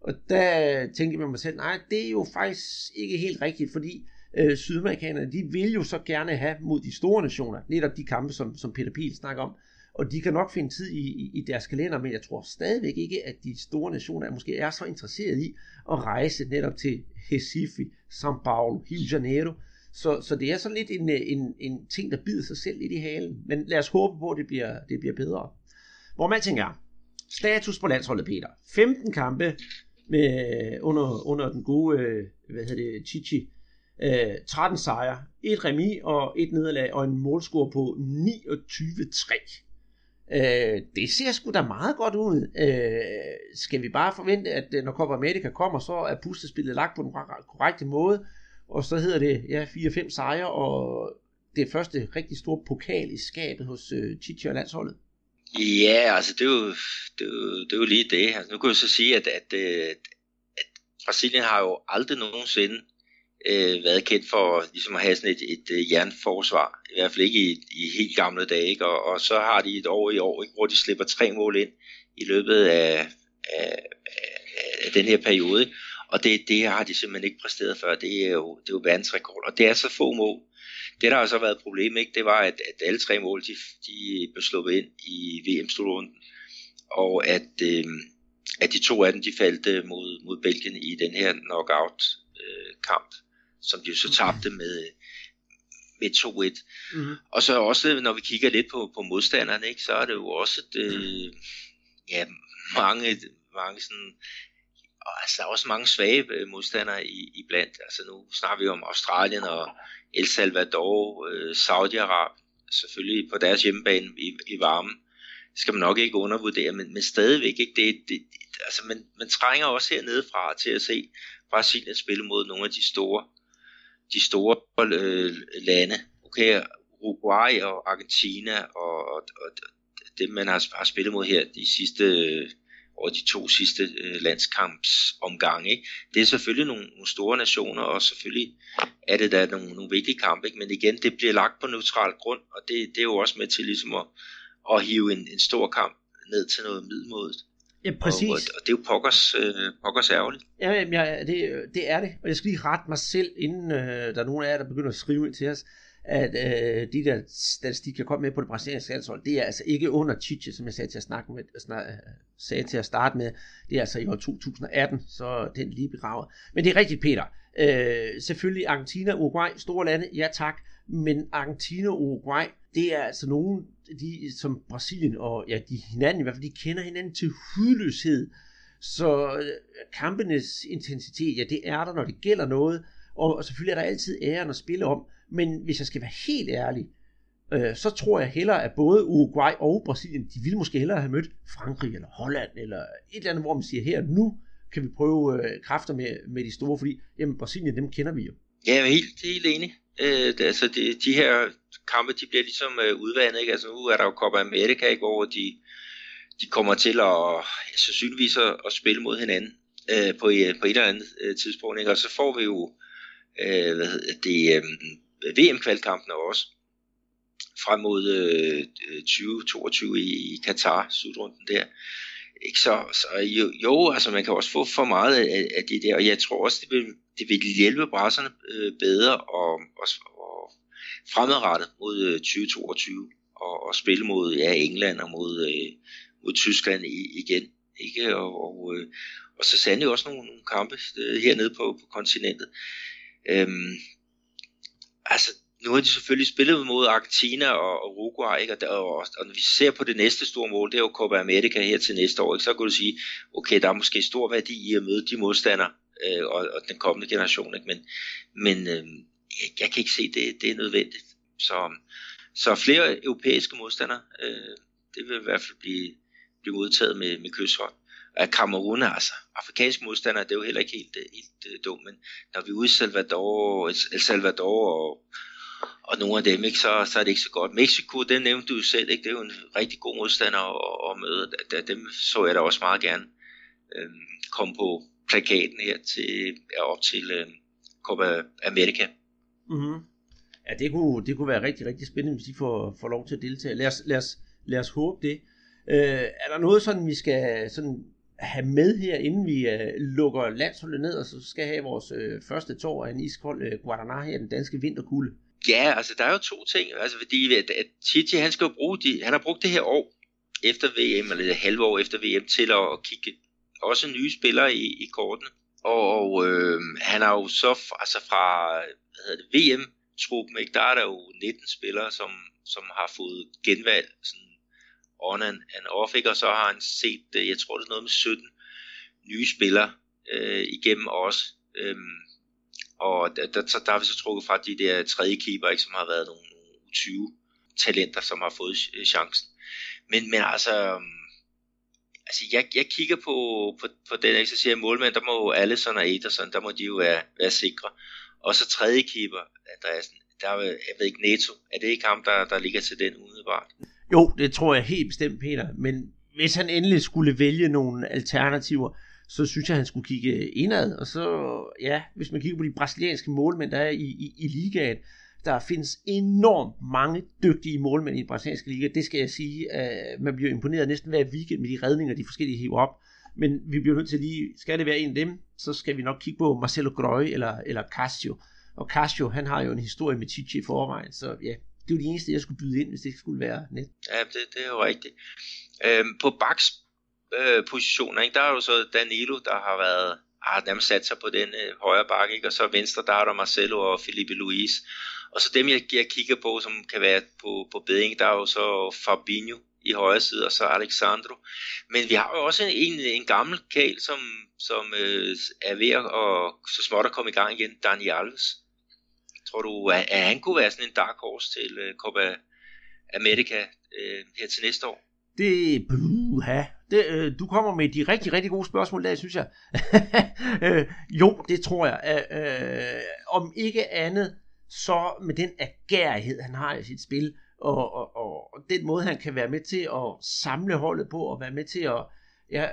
Og der tænkte jeg med mig selv, nej, det er jo faktisk ikke helt rigtigt, fordi øh, sydamerikanerne, de vil jo så gerne have mod de store nationer, netop de kampe, som, som Peter Pil snakker om, og de kan nok finde tid i, i, i deres kalender, men jeg tror stadigvæk ikke, at de store nationer måske er så interesseret i at rejse netop til Recife, São Paulo, Rio de Janeiro, så, så det er sådan lidt en, en, en ting, der bider sig selv lidt i halen. Men lad os håbe på, at det bliver, det bliver bedre. Hvor man tænker, status på landsholdet, Peter. 15 kampe, med, øh, under, under den gode, øh, hvad hedder det, Chichi. Øh, 13 sejre, et remi og et nederlag og en målscore på 29-3. Øh, det ser sgu da meget godt ud. Øh, skal vi bare forvente, at øh, når Copa America kommer, så er pustespillet lagt på den korrekte måde, og så hedder det ja, 4-5 sejre, og det første rigtig store pokal i skabet hos øh, Chichi og landsholdet. Ja, altså det er jo, det er jo, det er jo lige det. Altså, nu kan jeg så sige, at, at, at, at Brasilien har jo aldrig nogensinde øh, været kendt for ligesom at have sådan et, et, et jernforsvar. I hvert fald ikke i, i helt gamle dage. Ikke? Og, og så har de et år i år, ikke? hvor de slipper tre mål ind i løbet af, af, af den her periode. Og det, det har de simpelthen ikke præsteret før. Det er jo, det er jo verdensrekord. Og det er så få mål. Det, der har så været et problem, ikke, det var, at, at alle tre mål, de, de blev sluppet ind i VM-slutrunden. Og at, øh, at de to af dem, de faldt øh, mod, mod Belgien i den her knockout-kamp, øh, som de jo så tabte med, med 2-1. Mm-hmm. Og så også, når vi kigger lidt på, på modstanderne, ikke, så er det jo også et, øh, ja, mange, mange sådan, altså, der er også mange svage øh, modstandere i, i blandt. Altså nu snakker vi om Australien og El Salvador, øh, Saudi-Arabien, selvfølgelig på deres hjemmebane i, i varmen. Det skal man nok ikke undervurdere, men, men stadigvæk ikke. Det, det, det, altså man, man trænger også hernede fra til at se Brasilien spille mod nogle af de store, de store øh, lande. Okay, Uruguay og Argentina og, og, og det man har, har spillet mod her de sidste over de to sidste øh, landskampsomgange. Ikke? Det er selvfølgelig nogle, nogle store nationer, og selvfølgelig er det da nogle, nogle vigtige kampe, ikke? men igen, det bliver lagt på neutral grund, og det, det er jo også med til ligesom at, at hive en, en stor kamp ned til noget middelmådet. Ja, præcis. Og, og, og det er jo pokkers, øh, pokkers ærgerligt. Ja, ja det, det er det. Og jeg skal lige rette mig selv, inden øh, der er nogen af jer, der begynder at skrive ind til os, at øh, de der statistik, jeg kom med på det brasilianske landshold, det er altså ikke under Chiche, som jeg sagde til at, snakke med, snak, øh, sagde til at starte med. Det er altså i år 2018, så den lige begravet. Men det er rigtigt, Peter. Øh, selvfølgelig Argentina, Uruguay, store lande, ja tak. Men Argentina og Uruguay, det er altså nogen, de, som Brasilien og ja, de hinanden, i hvert fald, de kender hinanden til hudløshed. Så øh, kampenes intensitet, ja, det er der, når det gælder noget. Og, og selvfølgelig er der altid æren at spille om. Men hvis jeg skal være helt ærlig, øh, så tror jeg hellere, at både Uruguay og Brasilien, de ville måske hellere have mødt Frankrig eller Holland, eller et eller andet, hvor man siger, her nu kan vi prøve øh, kræfter med, med de store, fordi jamen, Brasilien, dem kender vi jo. Ja, jeg er helt, helt enig. Øh, det, altså de, de her kampe, de bliver ligesom øh, udvandet, ikke? Altså nu er der jo Copa America, ikke? hvor de, de kommer til at ja, sandsynligvis at, at spille mod hinanden øh, på, øh, på et eller andet øh, tidspunkt, ikke? og så får vi jo øh, hvad hedder det, øh, VM-kvalkampene også frem mod øh, 2022 i, i Katar, slutrunden der. Ikke så, så jo, jo, altså man kan også få for meget af, af det der, og jeg tror også, det vil, det vil hjælpe brasserne øh, bedre og, og, og fremadrettet mod øh, 2022 og, og spille mod ja, England og mod, øh, mod Tyskland i, igen. Ikke? Og, og, øh, og så sandelig også nogle, nogle kampe øh, hernede på, på kontinentet. Øhm, altså, nu har de selvfølgelig spillet mod Argentina og, og Uruguay, ikke? Og, og, og når vi ser på det næste store mål, det er jo Copa America her til næste år, ikke? så kan du sige, okay, der er måske stor værdi i at møde de modstandere øh, og, og den kommende generation, ikke? men, men øh, jeg, jeg kan ikke se, det, det er nødvendigt. Så, så flere europæiske modstandere, øh, det vil i hvert fald blive, blive modtaget med, med kysshånd. Og Kamerun, altså afrikanske modstandere, det er jo heller ikke helt, øh, helt, uh, dumt, men når vi er ude i Salvador, El Salvador og og nogle af dem, ikke, så, så er det ikke så godt. Mexico, den nævnte du selv, ikke, det er jo en rigtig god modstander at, at møde. Da, dem så jeg da også meget gerne øh, komme på plakaten her til, ja, op til øh, Copa America. Mm-hmm. Ja, det kunne, det kunne være rigtig, rigtig spændende, hvis de får, får lov til at deltage. Lad os, lad os, lad os håbe det. Øh, er der noget sådan, vi skal sådan have med her, inden vi øh, lukker landsholdet ned, og så skal have vores øh, første tår af en iskold øh, Guadana her, den danske vinterkulde? Ja, altså der er jo to ting. Altså fordi at, at Titi, han skal jo bruge de, han har brugt det her år efter VM, eller det halve år efter VM, til at, at kigge også nye spillere i, i kortene. Og, og øh, han har jo så altså fra hvad hedder det, VM-truppen, ikke, der er der jo 19 spillere, som, som har fået genvalg sådan on and, and off, ikke? og så har han set, øh, jeg tror det er noget med 17 nye spillere øh, igennem også. Øhm, og der, der, der, har vi så trukket fra de der tredje keeper, ikke, som har været nogle, nogle 20 talenter, som har fået chancen. Men, men altså, øhm, altså jeg, jeg kigger på, på, på den, ikke, så siger jeg, målmand, der må jo Allison og Ederson, der må de jo være, være sikre. Og så tredje keeper, Andreasen, der er, jeg ved ikke, Neto, er det ikke ham, der, der ligger til den umiddelbart? Jo, det tror jeg helt bestemt, Peter, men hvis han endelig skulle vælge nogle alternativer, så synes jeg, han skulle kigge indad. Og så, ja, hvis man kigger på de brasilianske målmænd, der er i, i, i ligaen, der findes enormt mange dygtige målmænd i den brasilianske liga. Det skal jeg sige. Man bliver imponeret næsten hver weekend med de redninger, de forskellige hiver op. Men vi bliver nødt til lige, skal det være en af dem, så skal vi nok kigge på Marcelo Grøy eller, eller Casio. Og Casio, han har jo en historie med Tite i forvejen, så ja, det var det eneste, jeg skulle byde ind, hvis det ikke skulle være net. Ja, det, det er jo rigtigt. Øhm, på Baks øh, positioner, ikke? der er jo så Danilo, der har været har nærmest sat sig på den øh, højre bakke, ikke? og så venstre, der er der Marcelo og Felipe Luis. Og så dem, jeg, jeg kigger på, som kan være på, på bedring, der er jo så Fabinho i højre side, og så Alexandro. Men vi har jo også en, en gammel kæl, som, som øh, er ved at og, så småt at komme i gang igen, Dani Alves. Tror du, at, at han kunne være sådan en dark horse til øh, Copa America øh, her til næste år? Det, puha, det, øh, du kommer med de rigtig, rigtig gode spørgsmål der, synes jeg. øh, jo, det tror jeg. Øh, øh, om ikke andet, så med den agerighed, han har i sit spil, og, og, og, den måde, han kan være med til at samle holdet på, og være med til at ja,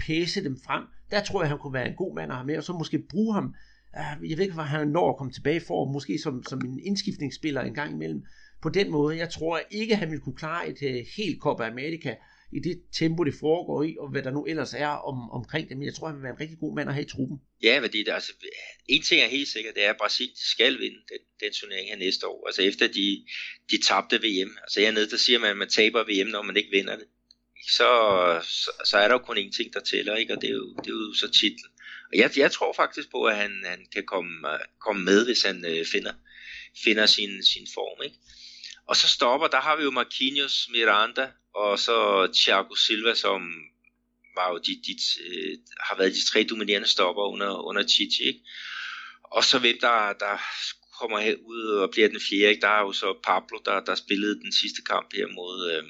pæse dem frem, der tror jeg, han kunne være en god mand at have med, og så måske bruge ham, jeg ved ikke, hvor han når at komme tilbage for, måske som, som en indskiftningsspiller en gang imellem, på den måde. Jeg tror ikke, han ville kunne klare et uh, helt Copa America i det tempo, det foregår i, og hvad der nu ellers er om, omkring det. Men jeg tror, han vil være en rigtig god mand at have i truppen. Ja, fordi det, altså, en ting er helt sikkert, det er, at Brasilien skal vinde den, den turnering her næste år. Altså efter de, de tabte VM. Altså hernede, der siger man, at man taber VM, når man ikke vinder det. Så, så, så er der jo kun én ting, der tæller, ikke? og det er jo, det er jo så titlen. Og jeg, jeg tror faktisk på, at han, han kan komme, øh, komme med, hvis han øh, finder, finder sin, sin form. Ikke? Og så stopper, der har vi jo Marquinhos, Miranda, og så Thiago Silva, som var jo de, de, de, har været de tre dominerende stopper under, under Chichi. Ikke? Og så hvem der, der kommer ud og bliver den fjerde, ikke? der er jo så Pablo, der, der spillede den sidste kamp her mod, øh,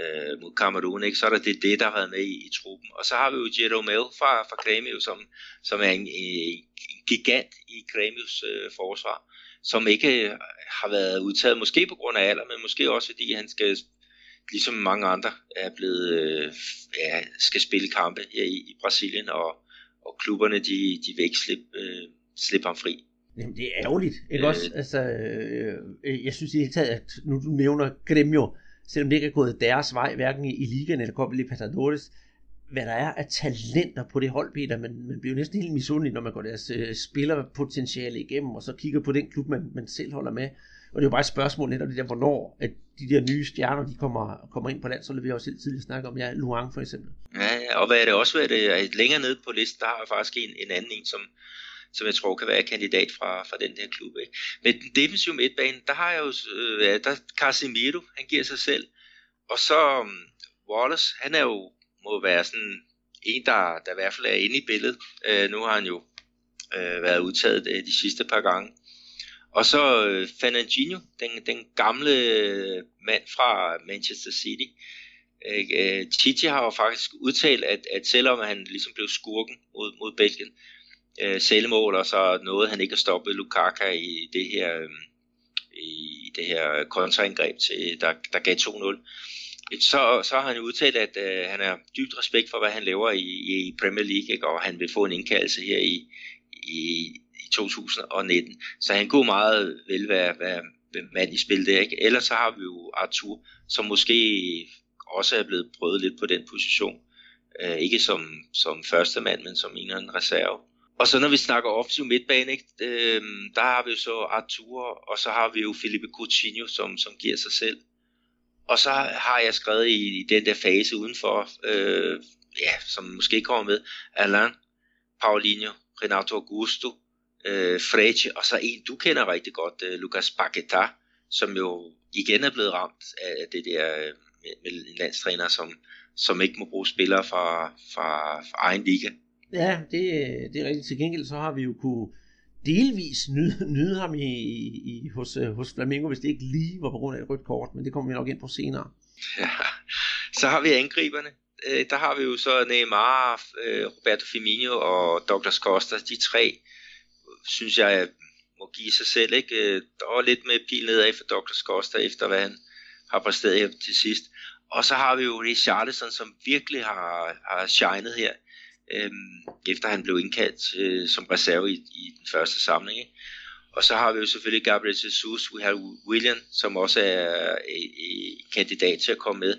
øh, mod Cameroon, ikke? så er der det, det, der har været med i, i truppen. Og så har vi jo Jeromel fra, fra Grêmio, som, som er en, en gigant i Grêmios øh, forsvar, som ikke har været udtaget, måske på grund af alder, men måske også fordi han skal, ligesom mange andre, er blevet, øh, ja, skal spille kampe her i, i Brasilien, og, og klubberne, de, de vil ikke slippe, øh, slippe ham fri. Jamen, det er ærgerligt, ikke øh, også? Altså, øh, jeg synes i det hele taget, at nu du nævner Gremio, selvom det ikke er gået deres vej, hverken i, i ligaen eller Copa Libertadores, hvad der er af talenter på det hold, Peter. Man, man bliver jo næsten helt misundelig, når man går deres øh, spillerpotentiale igennem, og så kigger på den klub, man, man selv holder med. Og det er jo bare et spørgsmål netop det der, hvornår at de der nye stjerner, de kommer, kommer ind på landsholdet. Vi har også selv tidligere snakket om, ja, Luang for eksempel. Ja, og hvad er det også været det, længere nede på listen, der har faktisk en, en anden en, som, som jeg tror kan være kandidat fra, fra den der klub. Ikke? Men den defensive midtbane, der har jeg jo, øh, der Casemiro, han giver sig selv, og så um, Wallace, han er jo, må være sådan en, der, der i hvert fald er inde i billedet. Øh, nu har han jo øh, været udtaget øh, de sidste par gange. Og så øh, Fernandinho, den, den gamle øh, mand fra Manchester City. Øh, Titi har jo faktisk udtalt, at, at selvom han ligesom blev skurken mod, mod Belgien, øh, selvmål, og så nåede han ikke at stoppe Lukaku i det her, øh, i det her kontraangreb, til, der, der gav 2-0. Så, så har han udtalt, at øh, han er dybt respekt for, hvad han laver i, i Premier League, ikke? og han vil få en indkaldelse her i, i, i 2019. Så han kunne meget vel være, være mand i spil der. Ikke? Ellers så har vi jo Arthur, som måske også er blevet prøvet lidt på den position. Øh, ikke som, som første mand, men som en eller anden reserve. Og så når vi snakker offensiv midtbane, ikke, øh, der har vi jo så Artur, og så har vi jo Felipe Coutinho, som, som giver sig selv. Og så har jeg skrevet i, i den der fase udenfor, øh, ja, som måske kommer med, Alain, Paulinho, Renato Augusto, øh, Frege, og så en, du kender rigtig godt, øh, Lucas Paqueta, som jo igen er blevet ramt af det der øh, med, med en landstræner, som, som ikke må bruge spillere fra, fra, fra egen liga. Ja, det, det er rigtigt. Til gengæld så har vi jo kunne delvis nyde, nyde ham i, i, hos, øh, hos Flamingo, hvis det ikke lige var på grund af et rødt kort, men det kommer vi nok ind på senere. Ja. Så har vi angriberne. Øh, der har vi jo så Neymar, øh, Roberto Firmino og Douglas Costa. De tre, synes jeg, må give sig selv. Ikke? Der var lidt med pil nedad for Douglas Costa, efter hvad han har præsteret her til sidst. Og så har vi jo Richarlison, som virkelig har, har shined her øhm, efter han blev indkaldt øh, som reserve i, i den første samling. Ikke? Og så har vi jo selvfølgelig Gabriel Jesus, vi har William, som også er, en kandidat til at komme med,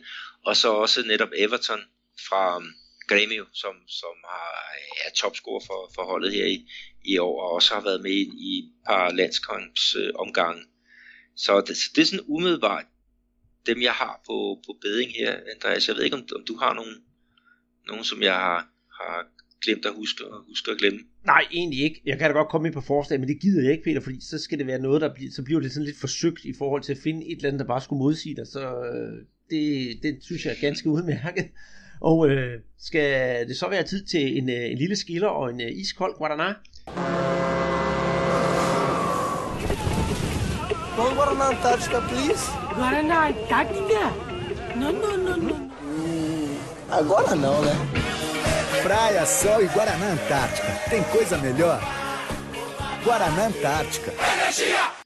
og så også netop Everton fra um, Grêmio, som, som har, er topscorer for, for holdet her i, i år, og også har været med i, i et par landskampsomgange. Øh, så det, det er sådan umiddelbart dem, jeg har på, på beding her, Andreas. Jeg ved ikke, om, om du har nogen, nogen, som jeg har, har glemt at huske, at huske at glemme. Nej, egentlig ikke. Jeg kan da godt komme ind på forslag, men det gider jeg ikke, Peter, fordi så skal det være noget, der bliver, så bliver det sådan lidt forsøgt i forhold til at finde et eller andet, der bare skulle modsige dig. Så øh, det, det synes jeg er ganske udmærket. Og øh, skal det så være tid til en, øh, en lille skiller og en øh, iskold Guaraná? One Guaraná Antártica, please. Guaraná Antártica? Não, não, não, não. Hum, agora não, né? Praia, sol e Guaraná Antártica. Tem coisa melhor? Guaraná Antártica.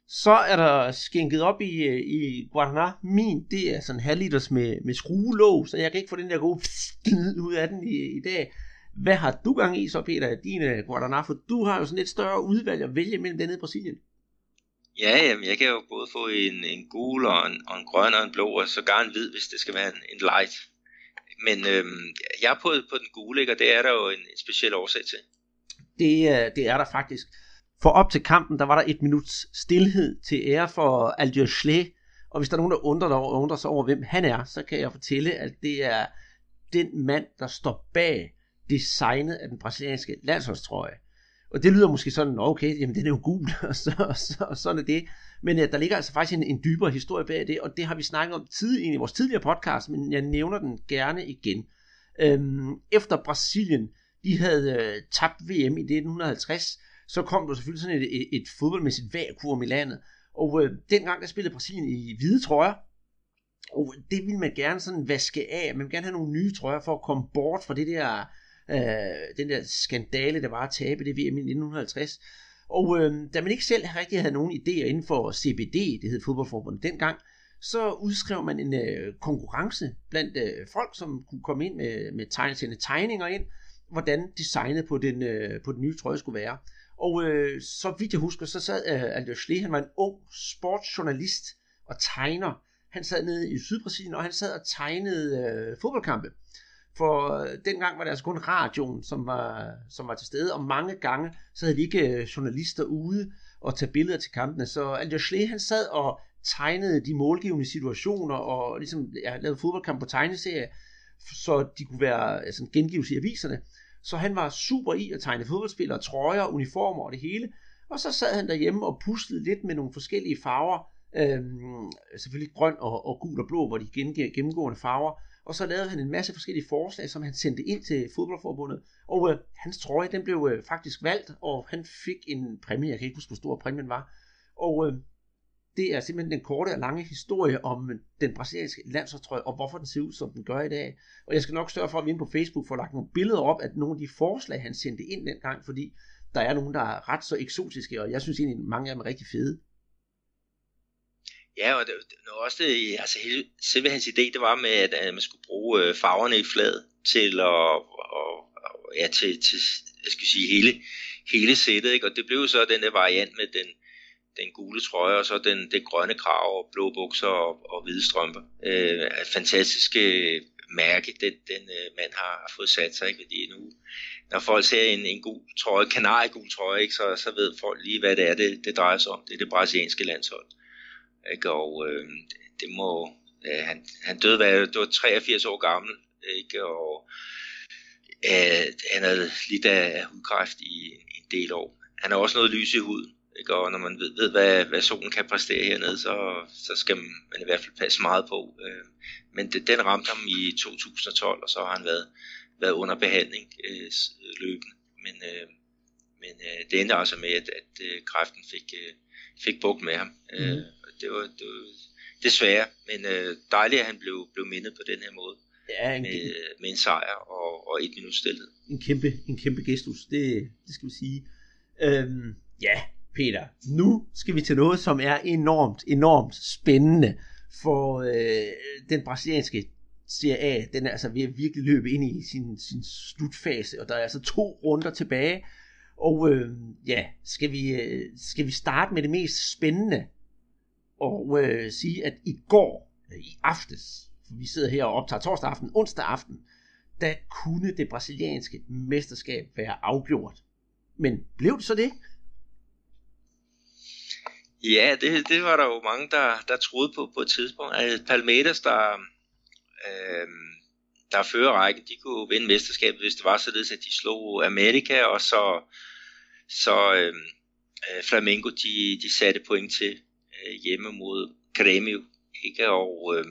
Så er der skænket op i, øh, i Guaraná. Min, det er sådan en halv liters med, med skruelåg, så jeg kan ikke få den der gode ud af den i, i dag. Hvad har du gang i så, Peter, din uh, Guaraná? For du har jo sådan et større udvalg at vælge mellem denne i Brasilien. Ja, jamen, jeg kan jo både få en, en gul og en, og en grøn og en blå, og så gerne en hvid, hvis det skal være en, en light men øh, jeg er på, på den gule, ikke? og det er der jo en, en speciel årsag til. Det, øh, det er der faktisk. For op til kampen, der var der et minuts stillhed til ære for Aldier Schley, og hvis der er nogen, der undrer, der undrer sig over, hvem han er, så kan jeg fortælle, at det er den mand, der står bag designet af den brasilianske landsholdstrøje. Og det lyder måske sådan, okay, jamen den er jo gul, og, så, og, så, og sådan er det. Men ja, der ligger altså faktisk en, en dybere historie bag det, og det har vi snakket om tidligere i vores tidligere podcast, men jeg nævner den gerne igen. Øhm, efter Brasilien, de havde øh, tabt VM i 1950, så kom der selvfølgelig sådan et, et, et fodboldmæssigt vakuum i landet, og øh, dengang der spillede Brasilien i hvide trøjer, og øh, det ville man gerne sådan vaske af. Man vil gerne have nogle nye trøjer for at komme bort fra det der, øh, den der skandale, der var at tabe det VM i 1950. Og øh, da man ikke selv rigtig havde nogen idéer inden for CBD, det hed fodboldforbundet dengang, så udskrev man en øh, konkurrence blandt øh, folk, som kunne komme ind med, med tegne, tegninger ind, hvordan designet på den, øh, på den nye trøje skulle være. Og øh, så vidt jeg husker, så sad øh, Aldo Schley, han var en ung sportsjournalist og tegner. Han sad nede i Sydbrasilien, og han sad og tegnede øh, fodboldkampe. For øh, dengang var det altså kun radioen, som var, som var til stede, og mange gange så havde de ikke øh, journalister ude og tage billeder til kampene. Så Aldo Schlee, han sad og tegnede de målgivende situationer, og ligesom ja, lavede fodboldkamp på tegneserie, så de kunne være altså, gengives i aviserne. Så han var super i at tegne fodboldspillere, trøjer, uniformer og det hele. Og så sad han derhjemme og puslede lidt med nogle forskellige farver. Øhm, selvfølgelig grøn og, og gul og blå, hvor de gengiver gennemgående farver. Og så lavede han en masse forskellige forslag, som han sendte ind til fodboldforbundet. Og øh, hans trøje, den blev øh, faktisk valgt, og han fik en præmie. Jeg kan ikke huske, hvor stor præmien var. Og øh, det er simpelthen den korte og lange historie om øh, den brasilianske landsholdstrøje, og hvorfor den ser ud, som den gør i dag. Og jeg skal nok sørge for, at vi inde på Facebook får lagt nogle billeder op af nogle af de forslag, han sendte ind dengang, fordi der er nogle, der er ret så eksotiske, og jeg synes egentlig, mange af dem er rigtig fede. Ja, og det, det også det, altså hele, selve hans idé, det var med, at, at man skulle bruge øh, farverne i fladet til at, og, og, ja, til, til jeg skal sige, hele, hele sættet, ikke? og det blev så den der variant med den, den gule trøje, og så den, den grønne krav, og blå bukser og, og hvide strømper. Øh, fantastiske øh, mærke, den, den øh, mand har fået sat sig, ikke? fordi nu, når folk ser en, en god trøje, kanariegul trøje, ikke? Så, så ved folk lige, hvad det er, det, det drejer sig om. Det er det brasilianske landshold. Ikke? Og øh, det må, øh, han, han døde, hvad, det var 83 år gammel, ikke? og øh, han havde lidt af hudkræft i, en del år. Han har også noget lys i huden, ikke? Og når man ved, ved hvad, hvad solen kan præstere hernede, så, så skal man i hvert fald passe meget på. Øh, men det, den ramte ham i 2012, og så har han været, været under behandling øh, løbende. Men, øh, men øh, det endte altså med, at, at øh, kræften fik, øh, fik bukt med ham. Øh, mm. Øh, det, var, det var desværre, men øh, dejligt, at han blev, blev mindet på den her måde. Ja, en, med, med en sejr og, og et minut stillhed. En kæmpe, en kæmpe gestus, det, det skal vi sige. Øhm, ja, Peter, nu skal vi til noget, som er enormt, enormt spændende for øh, den brasilianske Serie A. Den er altså ved at virkelig løbe ind i sin, sin slutfase, og der er altså to runder tilbage. Og øh, ja, skal vi, øh, skal vi starte med det mest spændende og øh, sige, at i går, øh, i aftes, for vi sidder her og optager torsdag aften, onsdag aften, der kunne det brasilianske mesterskab være afgjort. Men blev det så det? Ja, det, det var der jo mange, der, der troede på på et tidspunkt. Altså, Palmeiras, der, øh, der fører rækken, de kunne vinde mesterskabet, hvis det var således, at de slog Amerika, og så, så øh, øh Flamengo, de, de satte point til Øh, hjemme mod Grêmio. Ikke? Og, øh,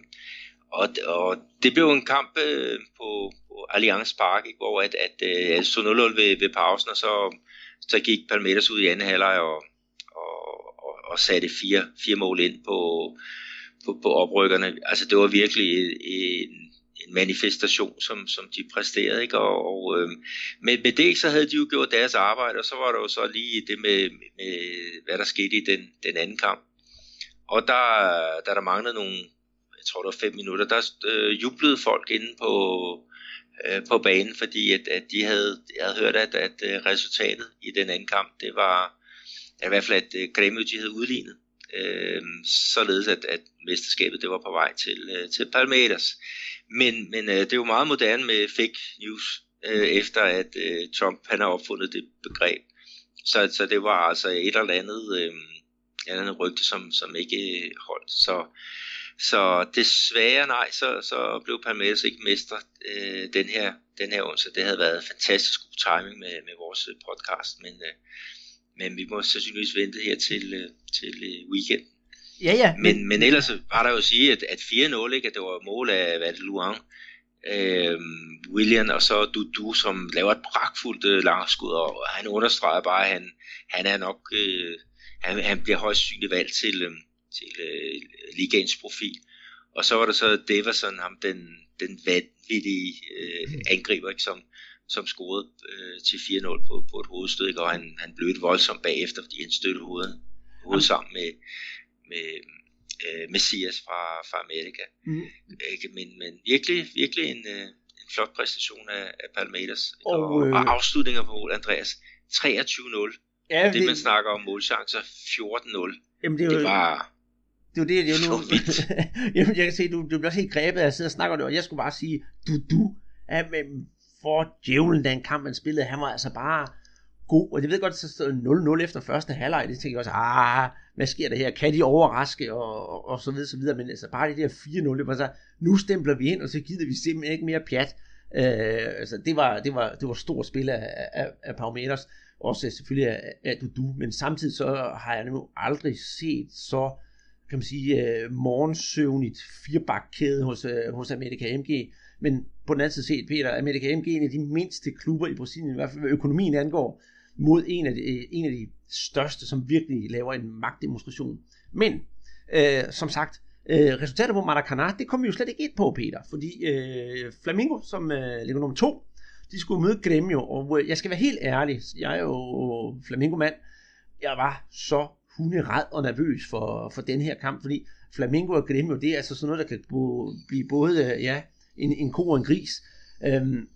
og, og det blev en kamp øh, på, på Allianz Park, ikke? hvor at, at øh, at så 0 ved, ved pausen, og så, så gik Palmeiras ud i anden halvleg og og satte fire, fire mål ind på, på, på oprykkerne. Altså det var virkelig en, en manifestation, som, som de præsterede. Ikke? Og, og øh, med, med det så havde de jo gjort deres arbejde, og så var der jo så lige det med, med hvad der skete i den, den anden kamp. Og der, der der manglede nogle, jeg tror det var fem minutter, der øh, jublede folk inde på, øh, på banen, fordi at, at de havde, jeg havde hørt, at, at øh, resultatet i den anden kamp, det var i hvert fald at øh, Grêmio de havde udlignet, øh, således at, at mesterskabet det var på vej til, øh, til Palmeiras. Men, men øh, det er jo meget moderne med fake news, øh, efter at øh, Trump han har opfundet det begreb. Så, så det var altså et eller andet, øh, eller andet rygte, som, som ikke holdt. Så, så desværre nej, så, så blev Palmeiras ikke mester øh, den her den her onsdag. Det havde været fantastisk god timing med, med vores podcast, men, øh, men vi må sandsynligvis vente her til, øh, til øh, weekend. Ja, ja. Men, men, men ellers var der jo at sige, at, at 4-0, ikke, at det var mål af hvad det, Luang, øh, William og så Dudu, som laver et pragtfuldt øh, langskud, og han understreger bare, at han, han er nok, øh, han, han bliver højst synligt valgt til, øh, til øh, ligaens profil. Og så var der så Deverson, ham den, den vanvittige øh, angriber, ikke, som, som scorede øh, til 4-0 på, på et hovedstød, ikke, og han, han blev et voldsomt bagefter, fordi han støttede hovedet, hovedet sammen med, med øh, Messias fra, fra Amerika. Mm. Ikke? Men, men virkelig, virkelig en, øh, en flot præstation af, af Palmeiras. Og, og, øh... og afslutninger på mål, Andreas. 23-0. Ja, det, det, man snakker om målchancer, 14-0. Jamen, det, det var... Det er det, det er jo nu. Jamen, jeg kan se, du, du bliver også helt grebet af at sidde og snakke om det, og jeg skulle bare sige, du, du, ja, men for djævlen, den kamp, man spillede, han var altså bare god, og jeg ved godt, at så stod 0-0 efter første halvleg, det tænker jeg også, ah, hvad sker der her, kan de overraske, og, og, og så videre, så videre, men altså bare det der 4-0, det var så, nu stempler vi ind, og så gider vi simpelthen ikke mere pjat, øh, altså det var, det var, det var stort spil af, af, af Palmeiras, også selvfølgelig af, af Dudu, men samtidig så har jeg nu aldrig set så, kan man sige, øh, morgensøvnigt firebakkæde hos, øh, hos Amerika MG, men på den anden side set, Peter, Amerika MG er en af de mindste klubber i Brasilien, i hvert fald hvad økonomien angår, mod en af, de, en af de største, som virkelig laver en magtdemonstration. Men, øh, som sagt, øh, resultatet på Maracanã, det kom vi jo slet ikke ind på, Peter, fordi øh, Flamingo, som øh, ligger nummer to, de skulle møde Gremio, og øh, jeg skal være helt ærlig, jeg er jo Flamingo-mand, jeg var så hunderad og nervøs for, for den her kamp, fordi Flamingo og Gremio, det er altså sådan noget, der kan blive både øh, ja, en, en ko og en gris. Øhm,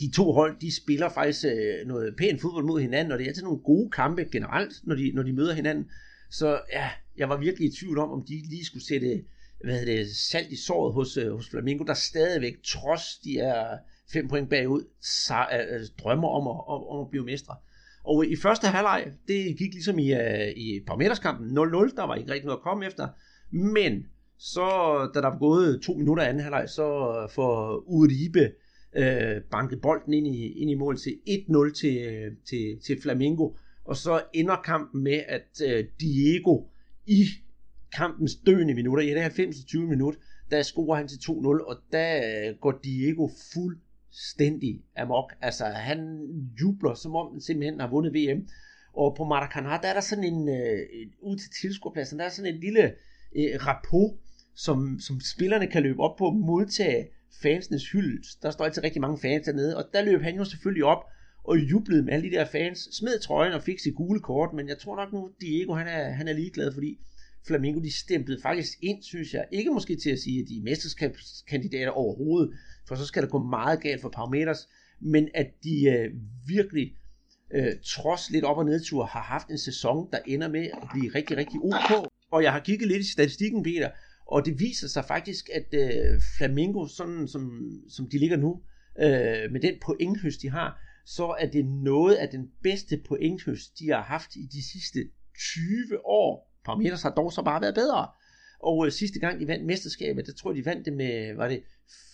de to hold, de spiller faktisk øh, noget pænt fodbold mod hinanden, og det er altid nogle gode kampe generelt, når de, når de møder hinanden. Så ja, jeg var virkelig i tvivl om, om de lige skulle sætte hvad hedder det, salt i såret hos, øh, hos Flamingo, der stadigvæk, trods de er fem point bagud, så, øh, øh, drømmer om at, om, om at blive mestre. Og i første halvleg, det gik ligesom i, øh, i parmeterskampen 0-0, der var ikke rigtig noget at komme efter, men så, da der var gået to minutter anden halvleg, så får Uribe øh, banket bolden ind i, ind i mål til 1-0 øh, til, til, til Flamingo, og så ender kampen med, at øh, Diego i kampens døende minutter, i det 90. 20 minut, der scorer han til 2-0, og der øh, går Diego fuldstændig amok. Altså, han jubler, som om han simpelthen har vundet VM. Og på Maracanã, der er der sådan en, øh, ud til tilskuerpladsen, der er sådan en lille øh, rapport, som, som spillerne kan løbe op på, modtage fansenes hyldest. Der står altid rigtig mange fans dernede, og der løb han jo selvfølgelig op og jublede med alle de der fans, smed trøjen og fik sit gule kort, men jeg tror nok nu, Diego han er, han er ligeglad, fordi Flamingo de stemplede faktisk ind, synes jeg. Ikke måske til at sige, at de er mesterskabskandidater overhovedet, for så skal der gå meget galt for Palmeiras, men at de øh, virkelig øh, trods lidt op- og nedtur har haft en sæson, der ender med at blive rigtig, rigtig ok. Og jeg har kigget lidt i statistikken, Peter, og det viser sig faktisk, at øh, Flamingo, sådan som, som de ligger nu, øh, med den pointhøst, de har, så er det noget af den bedste pointhøst, de har haft i de sidste 20 år. Parameters har dog så bare været bedre. Og øh, sidste gang de vandt mesterskabet, der tror jeg, de vandt det med, var det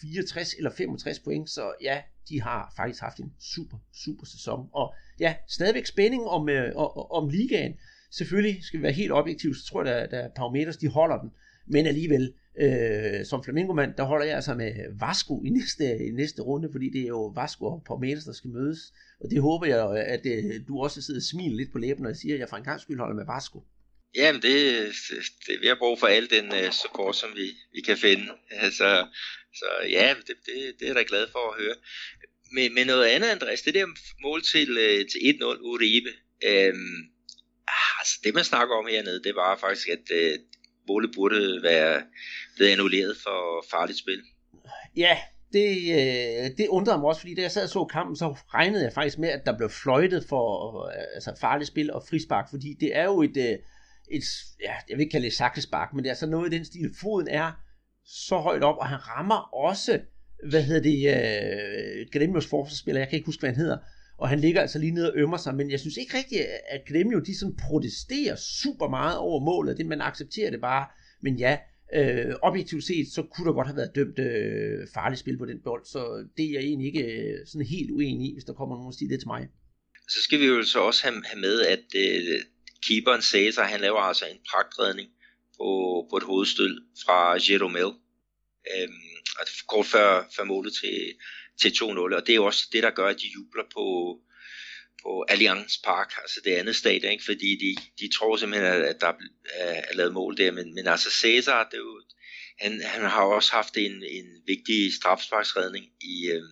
64 eller 65 point. Så ja, de har faktisk haft en super, super sæson. Og ja, stadigvæk spænding om, øh, om, om ligaen. Selvfølgelig skal vi være helt objektive, så tror jeg, at Parameters, de holder den. Men alligevel, øh, som flamingomand, der holder jeg altså med Vasco i næste, i næste runde, fordi det er jo Vasco og Palmeiras, der skal mødes. Og det håber jeg, at øh, du også sidder og smiler lidt på læben, når jeg siger, at jeg for en gang skyld holder med Vasco. Jamen, det, det, vi har brug for al den uh, support, som vi, vi kan finde. Altså, så ja, det, det, det er jeg da glad for at høre. Men, men noget andet, Andreas, det der mål til, uh, til 1-0 Uribe, øhm, ah, altså det man snakker om hernede, det var faktisk, at uh, målet burde være blevet annulleret for farligt spil. Ja, det, øh, det undrede mig også, fordi da jeg sad og så kampen, så regnede jeg faktisk med, at der blev fløjtet for øh, altså farligt spil og frispark, fordi det er jo et, øh, et ja, jeg vil ikke kalde det sakkespark, men det er så noget i den stil. Foden er så højt op, og han rammer også, hvad hedder det, øh, Gremios forsvarsspiller, jeg kan ikke huske, hvad han hedder, og han ligger altså lige nede og ømmer sig, men jeg synes ikke rigtigt, at Gremio, de sådan protesterer super meget over målet, det man accepterer det bare, men ja, øh, objektivt set, så kunne der godt have været dømt øh, farligt spil på den bold, så det er jeg egentlig ikke øh, sådan helt uenig i, hvis der kommer nogen og siger det til mig. Så skal vi jo så også have, have med, at øh, keeperen Cæsar, han laver altså en pragtredning på, på et hovedstød fra Jeromel, øhm, kort før, før målet til, til 2-0, og det er jo også det, der gør, at de jubler på, på Allianz Park, altså det andet stadion, ikke? fordi de, de tror simpelthen, at der er, er lavet mål der, men, men altså Cæsar, det er jo, han, han har også haft en, en vigtig strafsparksredning øhm,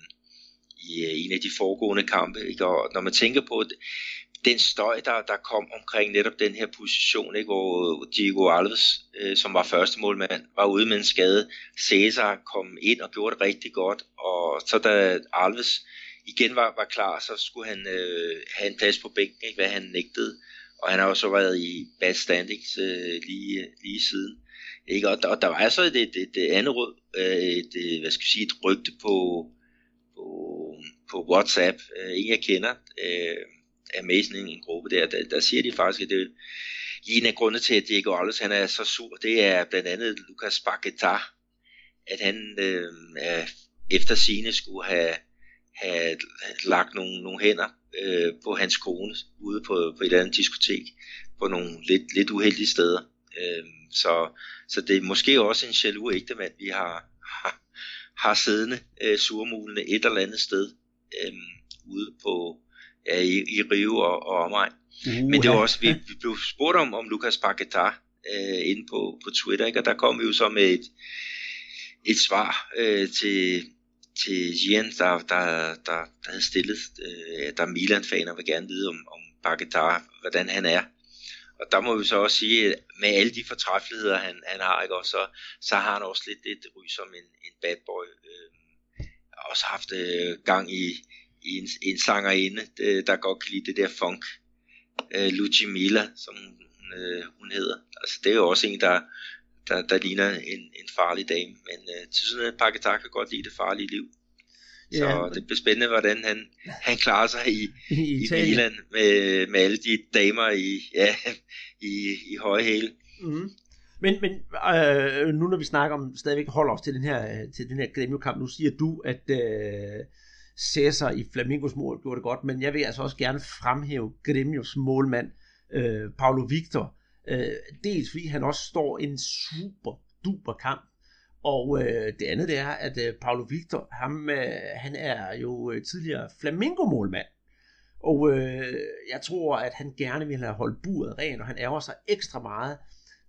i, øh, i en af de foregående kampe, ikke? og når man tænker på det, den støj, der, der kom omkring netop den her position, ikke? hvor Diego Alves, øh, som var første målmand, var ude med en skade. Cesar kom ind og gjorde det rigtig godt, og så da Alves igen var, var klar, så skulle han øh, have en plads på bænken, ikke? hvad han nægtede. Og han har også været i bad standings øh, lige, lige siden. Ikke? Og, der, og der var altså så et, et, et, andet øh, et, et, hvad skal jeg sige, et rygte på, på, på WhatsApp, øh, en jeg kender, øh, Amazing, en gruppe der, der, der siger de faktisk, at det, en af grundene til, at Diego Alves han er så sur, det er blandt andet Lucas Paqueta, at han øh, er, efter sine skulle have have lagt nogle, nogle hænder øh, på hans kone ude på, på et andet diskotek på nogle lidt, lidt uheldige steder. Øh, så, så det er måske også en jaloux ægtemand, vi har, har, har siddende øh, surmulende et eller andet sted øh, ude på ja, i, i Rio og, og omegn. Uh, Men det var også, vi, vi blev spurgt om, om Lucas Paquetá øh, inde på, på Twitter, ikke? og der kom vi jo så med et, et svar øh, til, til Gian, der, der, der, der havde stillet, øh, der Milan-faner vil gerne vide om, om Paquetá, hvordan han er. Og der må vi så også sige, at med alle de fortræffeligheder, han, han har, ikke, også, så, så har han også lidt et ry som en, en bad boy. Øh, også haft øh, gang i en, en sangerinde, øh, der godt kan lide det der funk. Øh, Luci Mila, som hun, øh, hun hedder. Altså, det er jo også en, der, der, der ligner en, en farlig dame. Men øh, til sådan en Paquetá kan godt lide det farlige liv. Så ja. det bliver spændende, hvordan han, han klarer sig i, I, i Milan med, med alle de damer i, ja, i, i høje hæle. Mm. Men, men øh, nu når vi snakker om stadigvæk holder os til den her, til den her Gremio-kamp, nu siger du, at øh, Cæsar i Flamingos mål gjorde det godt, men jeg vil altså også gerne fremhæve Gremios målmand, øh, Paulo Victor, Øh, dels fordi han også står en super duper kamp, og øh, det andet det er, at øh, Paulo Victor, ham, øh, han er jo øh, tidligere Flamingo-målmand. Og øh, jeg tror, at han gerne vil have holdt buret rent, og han ærger sig ekstra meget,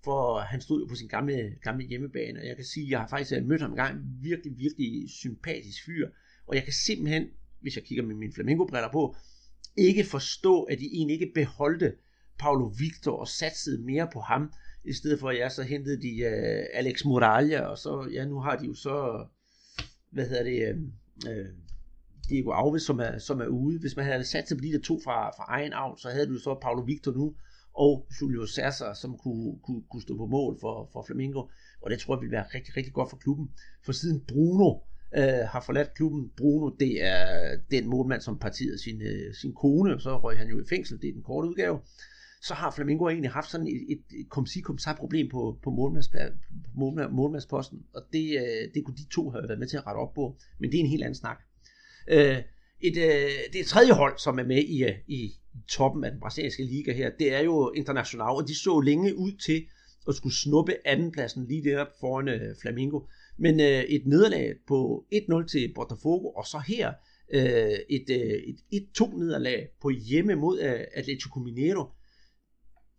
for han stod jo på sin gamle, gamle hjemmebane. Og jeg kan sige, at jeg har faktisk øh, mødt ham engang. Virkelig, virkelig sympatisk fyr. Og jeg kan simpelthen, hvis jeg kigger med mine flamingobriller på, ikke forstå, at de egentlig ikke beholdte Paulo Victor og satsede mere på ham, i stedet for at jeg så hentede de uh, Alex Muralla, og så, ja, nu har de jo så, hvad hedder det, uh, Diego Alves, som er, som er ude. Hvis man havde sat sig på de der to fra, fra egen avn, så havde du så Paulo Victor nu, og Julio Cesar, som kunne, kunne, kunne stå på mål for, for Flamingo. Og det tror jeg ville være rigtig, rigtig godt for klubben. For siden Bruno øh, har forladt klubben, Bruno, det er den målmand, som partiet sin, øh, sin kone, så røg han jo i fængsel, det er den korte udgave så har Flamingo egentlig haft sådan et, et, et kom kom problem på, på målmandsposten, og det, øh, det kunne de to have været med til at rette op på, men det er en helt anden snak. Øh, et, øh, det tredje hold, som er med i, øh, i toppen af den brasilianske liga her, det er jo International, og de så længe ud til at skulle snuppe andenpladsen lige der foran øh, Flamingo. Men øh, et nederlag på 1-0 til Botafogo, og så her øh, øh, et, et 1-2 nederlag på hjemme mod Atletico Mineiro,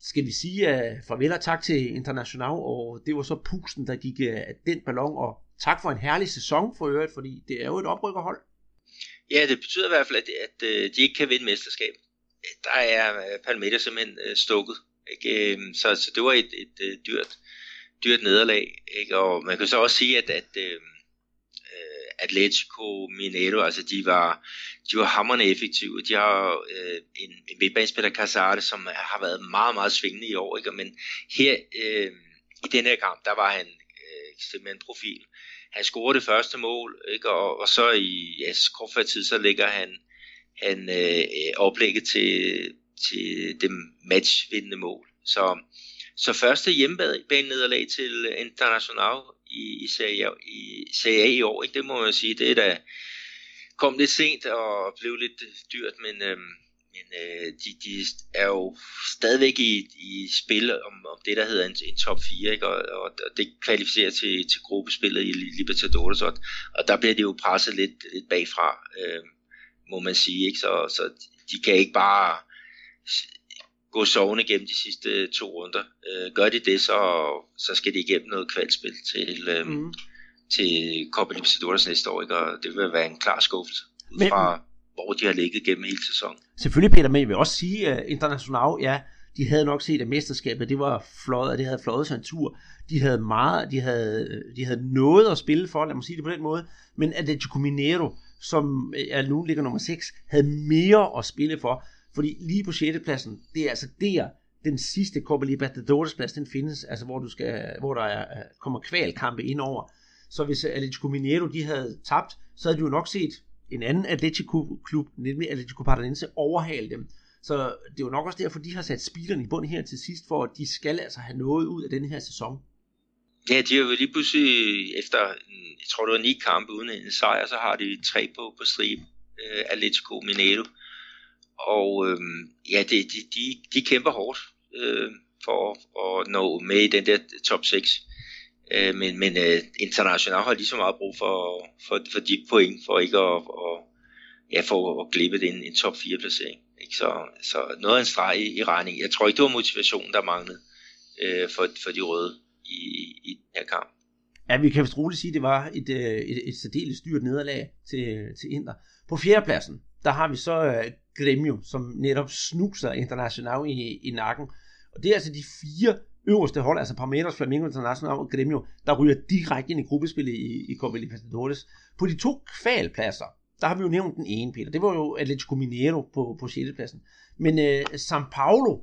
skal vi sige øh, farvel og tak til International, og det var så pusten, der gik uh, den ballon, og tak for en herlig sæson for øvrigt, fordi det er jo et oprykkerhold. Ja, det betyder i hvert fald, at, at øh, de ikke kan vinde mesterskab. Der er Palmeiras simpelthen øh, stukket. Ikke? Øhm, så, så det var et, et, et dyrt, dyrt nederlag. Ikke? Og man kan så også sige, at, at øhm, øh, Atletico Mineiro, altså de var, de var hammerne effektive. De har øh, en, en midtbanespiller, Casarte, som har været meget, meget svingende i år. Ikke? Men her øh, i den her kamp, der var han øh, simpelthen profil. Han scorede det første mål, ikke? Og, og så i ja, kort tid, så lægger han, han øh, oplægget til, til det matchvindende mål. Så, så første hjemmebane-nederlag til International i, i, Serie, i Serie A i år, ikke? det må man sige, det er da kom lidt sent og blev lidt dyrt, men, øh, men øh, de, de er jo stadigvæk i, i spil om, om det, der hedder en, en top 4, ikke? Og, og, det kvalificerer til, til gruppespillet i Libertadores, og, og der bliver de jo presset lidt, lidt bagfra, øh, må man sige. Ikke? Så, så de kan ikke bare gå sovende gennem de sidste to runder. Øh, gør de det, så, så skal de igennem noget kvalspil til, øh, mm. til Copa Libertadores næste år, ikke? og det vil være en klar skuffelse Men... fra hvor de har ligget gennem hele sæsonen. Selvfølgelig Peter, men jeg vil også sige, at International, ja, de havde nok set, at mesterskabet, det var flot, og det havde flot sig en tur. De havde meget, de havde, de havde noget at spille for, lad mig sige det på den måde, men Atletico Mineiro, som er nu ligger nummer 6, havde mere at spille for, fordi lige på 6. pladsen, det er altså der, den sidste Copa Libertadores plads, den findes, altså hvor, du skal, hvor der er, øh, kommer kvalkampe ind over. Så hvis Atletico Mineiro, de havde tabt, så havde du jo nok set en anden Atletico-klub, nemlig Atletico Paranaense, overhale dem. Så det er jo nok også derfor, de har sat speederen i bund her til sidst, for at de skal altså have noget ud af den her sæson. Ja, de har jo lige pludselig efter, jeg tror det var ni kampe uden en sejr, så har de tre på, på stribe, uh, øh, Atletico Mineiro. Og øh, ja, det, de, de, de kæmper hårdt øh, for at nå med i den der top 6. Øh, men men øh, International har lige så meget brug for, for, for de point, for ikke at, at, ja, for at glippe en, en top 4 placering. Ikke? Så, så noget af en streg i, i regning. Jeg tror ikke, det var motivationen, der manglede øh, for, for de røde i, i den her kamp. Ja, vi kan vist roligt sige, at det var et, øh, et, et særdeles dyrt nederlag til, til Inter. På fjerdepladsen, der har vi så uh, Gremio, som netop snuser International i, i nakken. Og det er altså de fire øverste hold, altså Parmeters, Flamengo International og Gremio, der ryger direkte ind i gruppespillet i, i Copa Libertadores. På de to kvalpladser, der har vi jo nævnt den ene, Peter. Det var jo Atletico Mineiro på, på 6. pladsen. Men øh, San Paulo,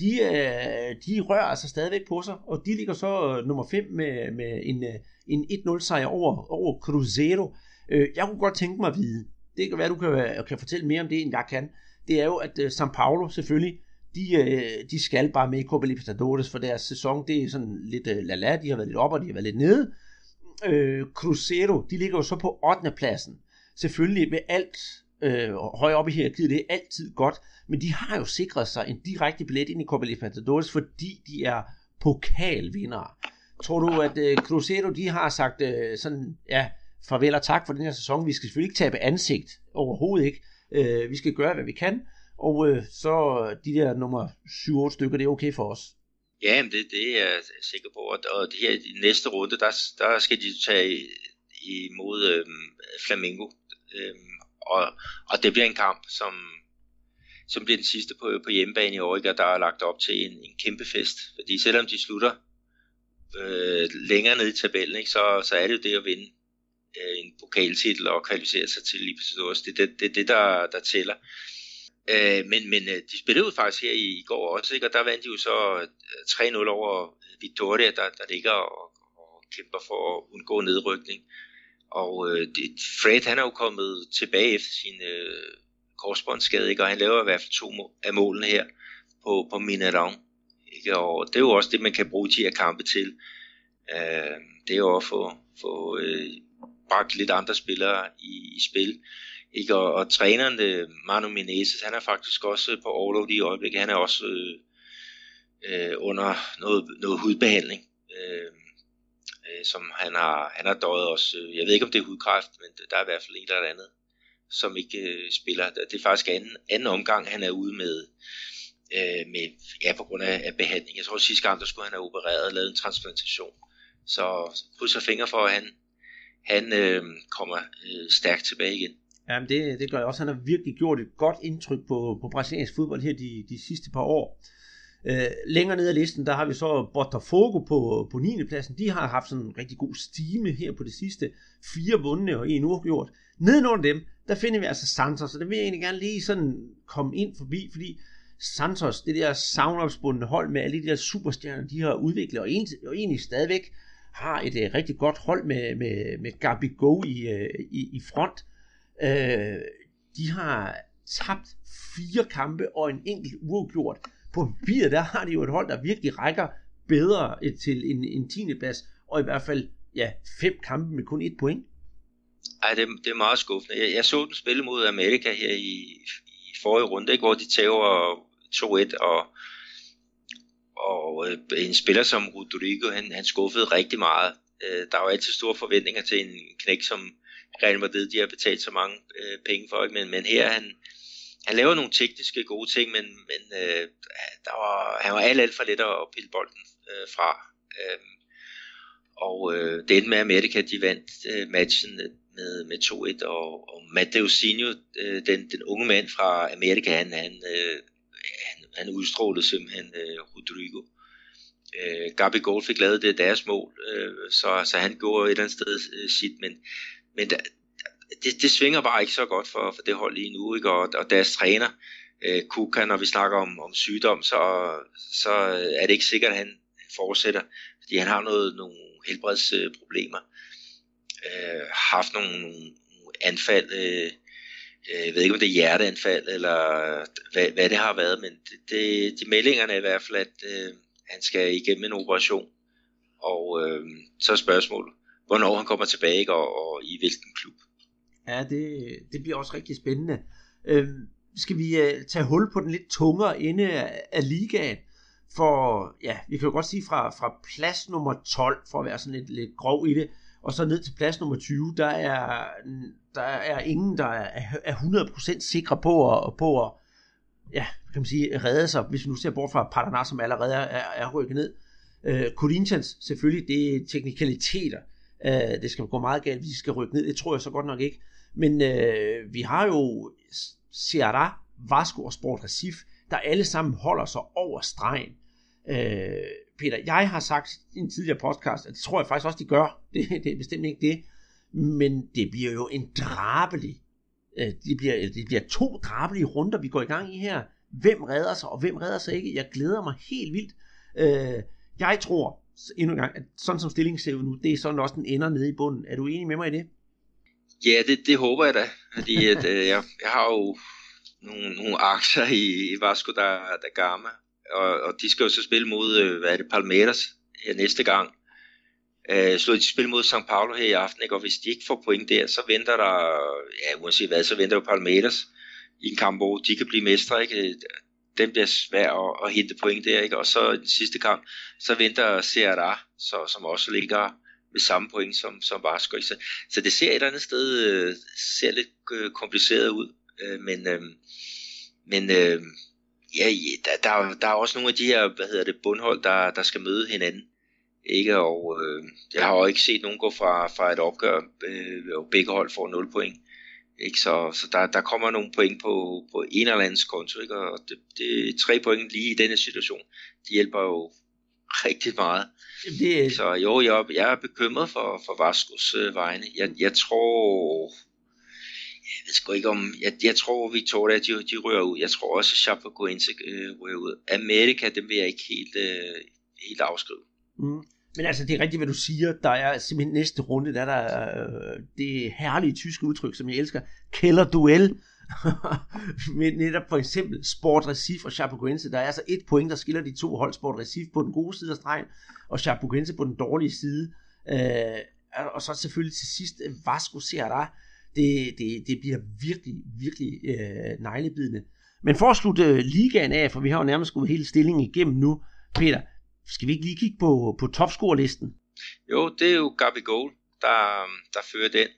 de, øh, de rører altså stadigvæk på sig, og de ligger så øh, nummer 5 med, med en, øh, en 1-0 sejr over, over Cruzeiro. Øh, jeg kunne godt tænke mig at vide, det kan være, du kan, øh, kan fortælle mere om det, end jeg kan, det er jo, at øh, São Paulo selvfølgelig de, øh, de skal bare med i Copa Libertadores, for deres sæson, det er sådan lidt øh, lala, de har været lidt op, og de har været lidt nede. Øh, Cruzeiro, de ligger jo så på 8. pladsen. Selvfølgelig med alt øh, højere op i hierarkiet, det er altid godt, men de har jo sikret sig en direkte billet ind i Copa Libertadores, fordi de er pokalvindere. Tror du, at øh, Cruzeiro, de har sagt øh, sådan, ja, farvel og tak for den her sæson, vi skal selvfølgelig ikke tabe ansigt, overhovedet ikke. Øh, vi skal gøre, hvad vi kan, og øh, så de der nummer 7-8 stykker, det er okay for os. Ja, men det, det er jeg sikker på. Og det her i næste runde, der, der skal de tage imod øhm, Flamingo. Øhm, og, og det bliver en kamp, som, som bliver den sidste på, på hjemmebane i år, ikke? og der er lagt op til en, en kæmpe fest. Fordi selvom de slutter øh, længere ned i tabellen, ikke? Så, så er det jo det at vinde øh, en pokaltitel og kvalificere sig til Libertadores. Det er det, det, det der, der tæller. Øh, men men øh, de spillede jo faktisk her i, i går også, ikke? og der vandt de jo så øh, 3-0 over Victoria, der, der ligger og, og kæmper for at undgå nedrykning. Og øh, det, Fred han er jo kommet tilbage efter sin øh, korsbåndsskade, ikke? og han laver i hvert fald to af målene her på, på Minadon. Ikke? Og det er jo også det, man kan bruge de her kampe til. Øh, det er jo at få, få øh, bragt lidt andre spillere i, i spil. Ikke? Og, og træneren, øh, Manu Menezes, han er faktisk også på overlov i øjeblikket. Han er også øh, øh, under noget, noget hudbehandling, øh, øh, som han har, han har døjet også. Jeg ved ikke, om det er hudkræft, men der er i hvert fald en eller andet, som ikke øh, spiller. Det er faktisk anden, anden omgang, han er ude med, øh, med ja, på grund af, af behandling. Jeg tror, at sidste gang, der skulle han have opereret og lavet en transplantation. Så krydser fingre for, at han, han øh, kommer øh, stærkt tilbage igen. Jamen det, det gør jeg også. Han har virkelig gjort et godt indtryk på, på brasiliansk fodbold her de, de sidste par år. Øh, længere ned ad listen, der har vi så Botafogo på, på 9. pladsen. De har haft sådan en rigtig god stime her på det sidste. Fire vundne og en uafgjort. Nedenunder dem, der finder vi altså Santos, og det vil jeg egentlig gerne lige sådan komme ind forbi, fordi Santos, det der savnopsbundne hold med alle de der superstjerner, de har udviklet, og egentlig, og egentlig stadigvæk har et uh, rigtig godt hold med, med, med Gabi Go i, uh, i, i front. Uh, de har tabt fire kampe og en enkelt uafgjort. På papiret, der har de jo et hold, der virkelig rækker bedre til en, en 10. plads, og i hvert fald ja, fem kampe med kun et point. Ej, det, det er meget skuffende. Jeg, jeg så den spille mod Amerika her i, i forrige runde, ikke, hvor de tager 2-1, og, og øh, en spiller som Rodrigo, han, han skuffede rigtig meget. Øh, der var altid store forventninger til en knæk som Real Madrid, de har betalt så mange øh, penge for, men, men her han, han laver nogle tekniske gode ting, men, men øh, der var, han var alt, alt for let at pille bolden øh, fra. Øh, og øh, det endte med, at Amerika de vandt øh, matchen med, med 2-1, og, og Mateusinho, øh, den, den unge mand fra Amerika, han, han, øh, han, udstrålede simpelthen øh, Rodrigo. Øh, Gabi Gold fik lavet det deres mål, øh, så, så han gjorde et eller andet sted øh, sit, men, men der, det, det svinger bare ikke så godt for, for det hold lige nu, ikke? Og, og deres træner, øh, Kuka, når vi snakker om, om sygdom, så, så øh, er det ikke sikkert, at han fortsætter, fordi han har noget, nogle helbredsproblemer, øh, haft nogle, nogle anfald, øh, Øh, jeg ved ikke om det er hjerteanfald, eller øh, hvad, hvad det har været, men det, det, de meldingerne er i hvert fald, at øh, han skal igennem en operation, og øh, så er spørgsmålet, hvornår han kommer tilbage, og, og i hvilken klub. Ja, det, det bliver også rigtig spændende. Øh, skal vi øh, tage hul på den lidt tungere ende af, af ligaen? For ja, vi kan jo godt sige fra, fra plads nummer 12, for at være sådan lidt, lidt grov i det, og så ned til plads nummer 20, der er, der er ingen, der er, er 100% sikre på at, på at ja, kan man sige, redde sig, hvis vi nu ser bort fra Paraná, som allerede er, er rykket ned. Øh, Corinthians, selvfølgelig, det er teknikaliteter. Øh, det skal gå meget galt, hvis de skal rykke ned. Det tror jeg så godt nok ikke. Men øh, vi har jo Ceará, Vasco og Sport Recife, der alle sammen holder sig over stregen. Øh, Peter, jeg har sagt i en tidligere podcast, at det tror jeg faktisk også, de gør. Det, det er bestemt ikke det. Men det bliver jo en drabelig. Øh, det, bliver, det bliver to drabelige runder, vi går i gang i her. Hvem redder sig, og hvem redder sig ikke? Jeg glæder mig helt vildt. Øh, jeg tror endnu en gang, at sådan som stillingen ser ud nu, det er sådan også, den ender nede i bunden. Er du enig med mig i det? Ja, det, det håber jeg da. Fordi at, øh, jeg, jeg har jo nogle, nogle aktier i, i Vasco da, da Gama, og, og de skal jo så spille mod, øh, hvad er det, Palmeiras her næste gang. Øh, slår de spille mod São Paulo her i aften, ikke? og hvis de ikke får point der, så venter der, ja uanset hvad, så venter jo Palmeiras i en kamp, hvor de kan blive mestre, ikke? Den bliver svær at, at hente point der, ikke? og så i den sidste kamp, så venter Ceará, så, som også ligger med samme point som, som Vasco. Så, så det ser et eller andet sted øh, ser lidt øh, kompliceret ud, øh, men, øh, men øh, ja, der, der, der er også nogle af de her, hvad hedder det, bundhold, der, der skal møde hinanden. Ikke? Og øh, jeg har jo ikke set nogen gå fra, fra et opgør, øh, og begge hold får 0 point. Ikke? Så, så der, der kommer nogle point på, på en eller andens konto, ikke? og det, det, tre point lige i denne situation, de hjælper jo rigtig meget. Det... Så jo, jeg, jeg er bekymret for, for Vaskos øh, vegne. Jeg, jeg tror, jeg ved sgu ikke om, jeg, jeg tror Victoria, de, de rører ud. Jeg tror også, Chapecoense øh, rører ud. Amerika, dem vil jeg ikke helt, øh, helt afskrive. Mm. Men altså, det er rigtigt, hvad du siger. Der er simpelthen næste runde, der er der øh, det herlige tyske udtryk, som jeg elsker. Kælderduel. Men netop for eksempel Sport Recife og Chapecoense. Der er altså et point, der skiller de to hold. Sport Recife på den gode side af stregen, og Chapecoense på den dårlige side. Øh, og så selvfølgelig til sidst Vasco Serra, det, det, det bliver virkelig, virkelig øh, neglebidende. Men for at slutte øh, ligaen af, for vi har jo nærmest gået hele stillingen igennem nu, Peter, skal vi ikke lige kigge på, på topscore-listen? Jo, det er jo Gabi Goal, der, der fører den.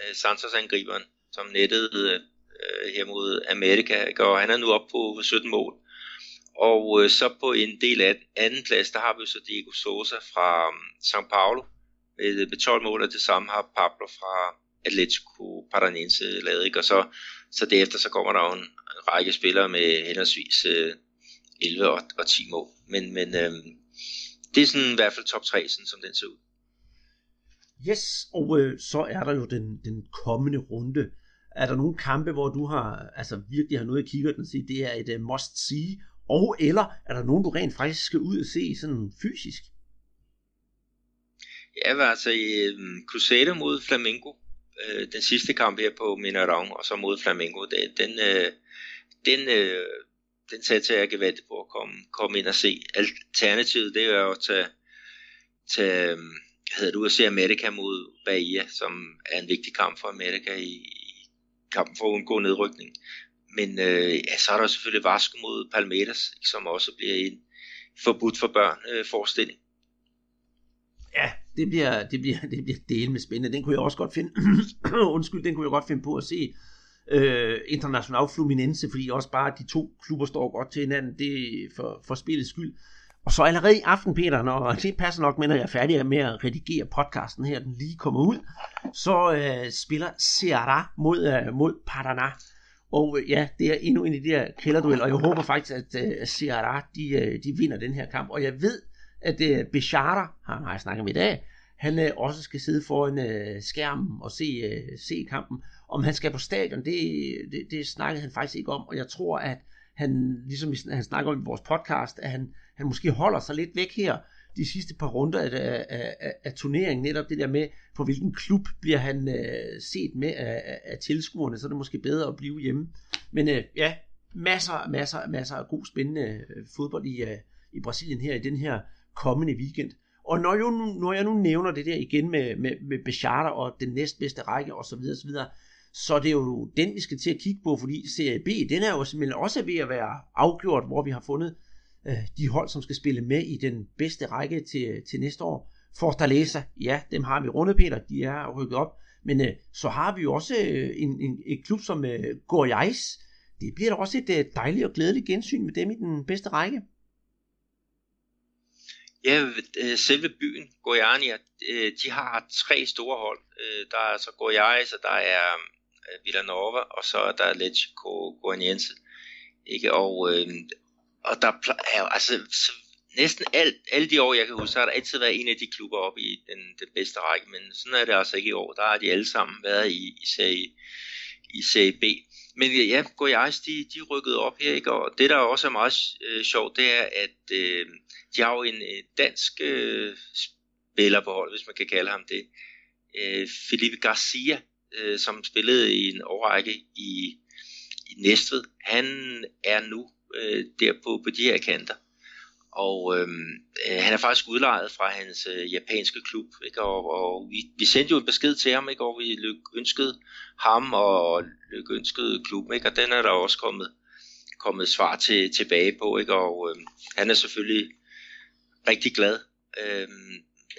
Øh, Santos-angriberen, som nettede øh, her mod Amerika, og han er nu op på 17 mål. Og øh, så på en del af anden plads, der har vi så Diego Sosa fra um, São Paulo med, med 12 mål, og det samme har Pablo fra, Atletico Paranense lavet, ikke? og så, så derefter så kommer der jo en, en række spillere med henholdsvis øh, 11 og, og 10 mål. Men, men øh, det er sådan i hvert fald top 3, sådan, som den ser ud. Yes, og øh, så er der jo den, den kommende runde. Er der nogle kampe, hvor du har altså virkelig har noget at kigge og sige, det er et uh, must see, og eller er der nogen, du rent faktisk skal ud og se sådan fysisk? Ja, altså i um, Crusader mod Flamengo, øh, den sidste kamp her på Mineirão, og så mod Flamengo, den, den, øh, den, øh, den satte jeg gevaldigt på at komme, komme ind og se. Alternativet, det er jo at tage, tage øh, hedder du, at se Amerika mod Bahia, som er en vigtig kamp for Amerika i, i kampen for at undgå nedrykning. Men øh, ja, så er der selvfølgelig Vasco mod Palmeiras, som også bliver en forbudt for børn øh, forestilling. Ja, det bliver, det bliver, det bliver del med spændende. Den kunne jeg også godt finde, undskyld, den kunne jeg godt finde på at se øh, International Fluminense, fordi også bare de to klubber står godt til hinanden, det er for, for spillets skyld. Og så allerede i aften, Peter, når det passer nok med, når jeg er færdig med at redigere podcasten her, den lige kommer ud, så øh, spiller Ceará mod, øh, mod Paraná. Og øh, ja, det er endnu en af de her kælderduel, og jeg håber faktisk, at øh, Ceará, de, øh, de vinder den her kamp. Og jeg ved, at øh, Bechara, han har jeg snakket med i dag, han øh, også skal sidde foran øh, skærmen og se, øh, se kampen. Om han skal på stadion, det, det, det snakkede han faktisk ikke om, og jeg tror, at han, ligesom han snakker om i vores podcast, at han, han måske holder sig lidt væk her de sidste par runder af, af, af, af turneringen, netop det der med, på hvilken klub bliver han øh, set med af, af, af tilskuerne, så er det måske bedre at blive hjemme. Men øh, ja, masser, masser, masser af god spændende øh, fodbold i, øh, i Brasilien her i den her kommende weekend. Og når, jo, når jeg nu nævner det der igen med, med, med Bechata og den næstbedste række osv., osv., så det er jo den, vi skal til at kigge på, fordi Serie B, den er jo simpelthen også ved at være afgjort, hvor vi har fundet øh, de hold, som skal spille med i den bedste række til, til næste år. Fortaleza, ja, dem har vi rundet, Peter, de er rykket op, men øh, så har vi jo også øh, en, en, en klub som øh, Goiás. Det bliver da også et øh, dejligt og glædeligt gensyn med dem i den bedste række. Ja, øh, selve byen, Goiânia, øh, de har tre store hold. Øh, der er altså Goiás, og der er Villanova, og så er der Lecce Goianiense. Ikke? Og, øh, og der er altså næsten alt, alle de år, jeg kan huske, så har der altid været en af de klubber oppe i den, den bedste række, men sådan er det altså ikke i år. Der har de alle sammen været i, i, serie, i serie B. Men ja, Goiás, de, de rykkede op her, ikke? og det der også er meget øh, sjovt, det er, at øh, de har jo en øh, dansk øh, spiller på hold, hvis man kan kalde ham det. Øh, Felipe Garcia, øh, som spillede i en årrække i, i Næstved. Han er nu øh, der på, på de her kanter. Og øhm, øh, han er faktisk udlejet fra hans øh, japanske klub, ikke? og, og vi, vi sendte jo en besked til ham, ikke? og vi ønskede ham og ønskede klubben, ikke? og den er der også kommet, kommet svar til, tilbage på, ikke? og øh, han er selvfølgelig rigtig glad. Øh,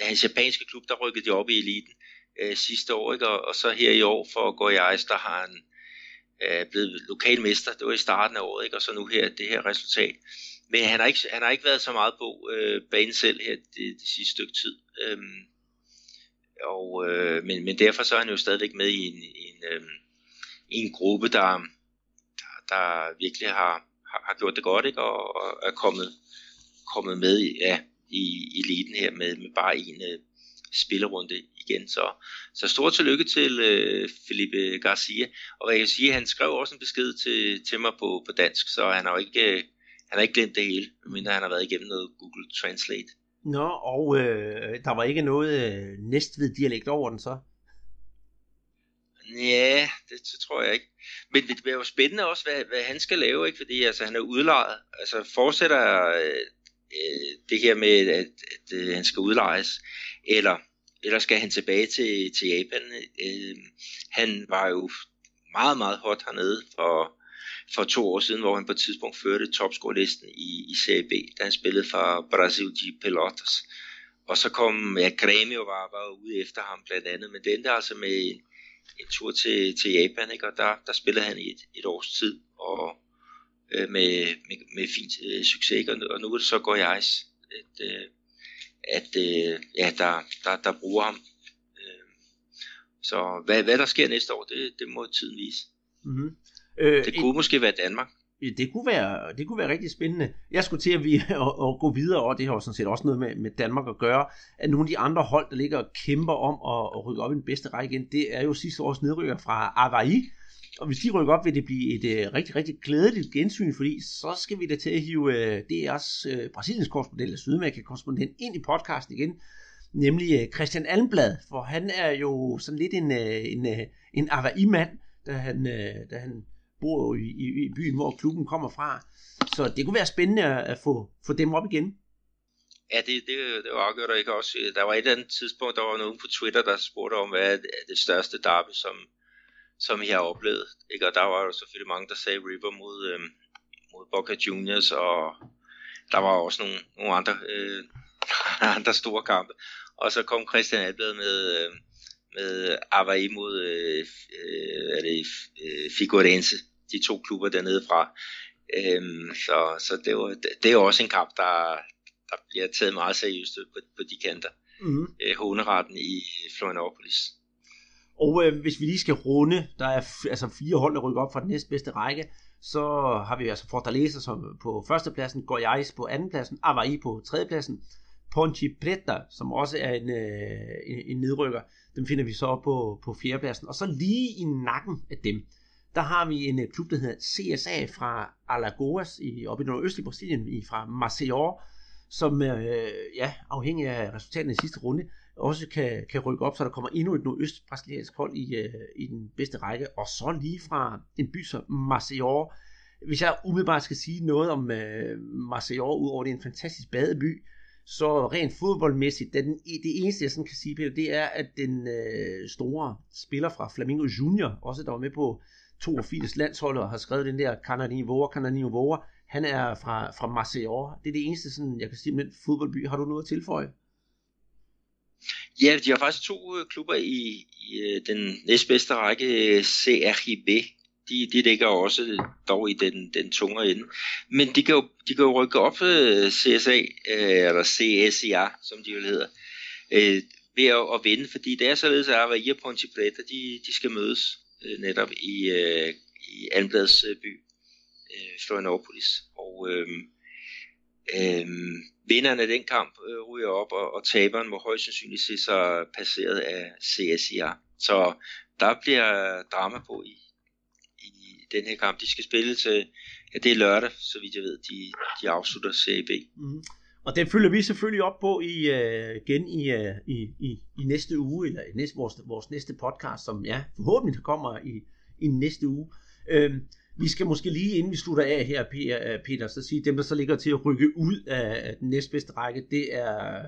hans japanske klub, der rykkede de op i eliten øh, sidste år, ikke? Og, og så her i år for at gå i Ejs, der har han øh, blevet lokalmester, det var i starten af året, ikke? og så nu her det her resultat. Men han har ikke, han har ikke været så meget på øh, banen selv her det, det sidste stykke tid. Øhm, og, øh, men, men derfor så er han jo stadigvæk med i en, en, øh, i en gruppe, der, der, der virkelig har, har, har gjort det godt, ikke? Og, og er kommet, kommet med i, ja, i, i eliten her med, med bare en øh, spillerunde igen. Så, så stort tillykke til øh, Felipe Garcia. Og hvad jeg kan sige, han skrev også en besked til, til mig på, på dansk, så han har jo ikke, øh, han har ikke glemt det hele, mindre han har været igennem noget Google Translate. Nå, og øh, der var ikke noget øh, næstved dialekt over den så? Ja, det, det tror jeg ikke. Men det bliver jo spændende også, hvad, hvad han skal lave, ikke? fordi altså, han er udlejet. Altså fortsætter øh, øh, det her med, at, at, at øh, han skal udlejes, eller eller skal han tilbage til, til Japan? Øh, han var jo meget, meget hot hernede for, for to år siden, hvor han på et tidspunkt førte topscore-listen i, i Serie B, da han spillede for Brasil de Pelotas. Og så kom, ja, Grêmio var, var ude efter ham blandt andet, men det endte altså med en, en tur til, til Japan, ikke? og der, der spillede han i et, et års tid, og øh, med, med, med fint øh, succes, ikke? og nu er det så går jeg et, øh, at øh, ja, der, der, der bruger ham. Øh, så hvad, hvad der sker næste år, det, det må tiden vise. Mm-hmm. Øh, det kunne et, måske være Danmark. Det kunne være, det kunne være rigtig spændende. Jeg skulle til at, vi, at, at gå videre, og det har jo sådan set også noget med, med Danmark at gøre, at nogle af de andre hold, der ligger og kæmper om at, at rykke op i den bedste række igen, det er jo sidste års nedrykker fra Avaí, og hvis de rykker op, vil det blive et uh, rigtig, rigtig glædeligt gensyn, fordi så skal vi da til at hive uh, DR's uh, Brasiliens korrespondent, eller Sydamerika korrespondent, ind i podcasten igen. nemlig øh, Christian Almblad, for han er jo sådan lidt en, øh, en, øh, en Avaí-mand, da han, da han bor i, i, i byen, hvor klubben kommer fra. Så det kunne være spændende at få, få dem op igen. Ja, det, det, det var afgjort, og ikke også, der var et andet tidspunkt, der var nogen på Twitter, der spurgte om, hvad er det største derby, som, som I har oplevet. Ikke? Og der var jo selvfølgelig mange, der sagde River mod, øh, mod Boca Juniors, og der var også nogle, nogle andre, øh, andre store kampe. Og så kom Christian Alblad med, øh, med Avaí mod øh, øh, er det, øh, Figurense de to klubber dernede fra. Øhm, så så det, var, det er også en kamp, der, der bliver taget meget seriøst på, på de kanter. Mm-hmm. Øh, i Florianopolis. Og øh, hvis vi lige skal runde, der er f- altså fire hold, der rykker op fra den næstbedste række, så har vi altså Fortaleza som på førstepladsen, Goiás på andenpladsen, Avaí på tredjepladsen, Ponte Preta, som også er en, øh, en, en nedrykker, dem finder vi så op på, på fjerdepladsen. Og så lige i nakken af dem, der har vi en øh, klub, der hedder CSA fra Alagoas, i, oppe i nordøstlige Brasilien, i, fra Maceió, som øh, ja, afhængig af resultaterne i sidste runde, også kan, kan rykke op, så der kommer endnu et nordøst-brasiliansk hold i, øh, i den bedste række. Og så lige fra en by som Maceió, hvis jeg umiddelbart skal sige noget om øh, Maceió, udover det er en fantastisk badeby, så rent fodboldmæssigt, det, den, det eneste jeg sådan kan sige, Peter, det er, at den øh, store spiller fra Flamingo Junior, også der var med på 82 landsholdet og har skrevet den der Cananivora, Cananivora. han er fra, fra Marseille. Det er det eneste, sådan, jeg kan sige med fodboldby. Har du noget at tilføje? Ja, de har faktisk to øh, klubber i, i øh, den næstbedste række, CRIB, de, de ligger også dog i den, den tunge ende. Men de kan jo, de kan jo rykke op øh, CSA, øh, eller CSIA, som de jo hedder, uh, ved at, at vinde, fordi det er således, at Avaí og Ponte Preta, de, de skal mødes Øh, netop i, øh, i Anbladets øh, by, øh, Florianopolis. Og øh, øh, vinderen af den kamp øh, ryger op, og, og taberen må højst sandsynligt se sig passeret af CSIA. Så der bliver drama på i, i den her kamp. De skal spille til, ja det er lørdag, så vidt jeg ved, de, de afslutter CB. Mm. Mm-hmm. Og det følger vi selvfølgelig op på i, uh, igen i, uh, i, i, i næste uge, eller i næste, vores, vores næste podcast, som ja, forhåbentlig kommer i, i næste uge. Uh, vi skal måske lige, inden vi slutter af her, øh, Peter, så sige, dem der så ligger til at rykke ud af den næstbedste række, det er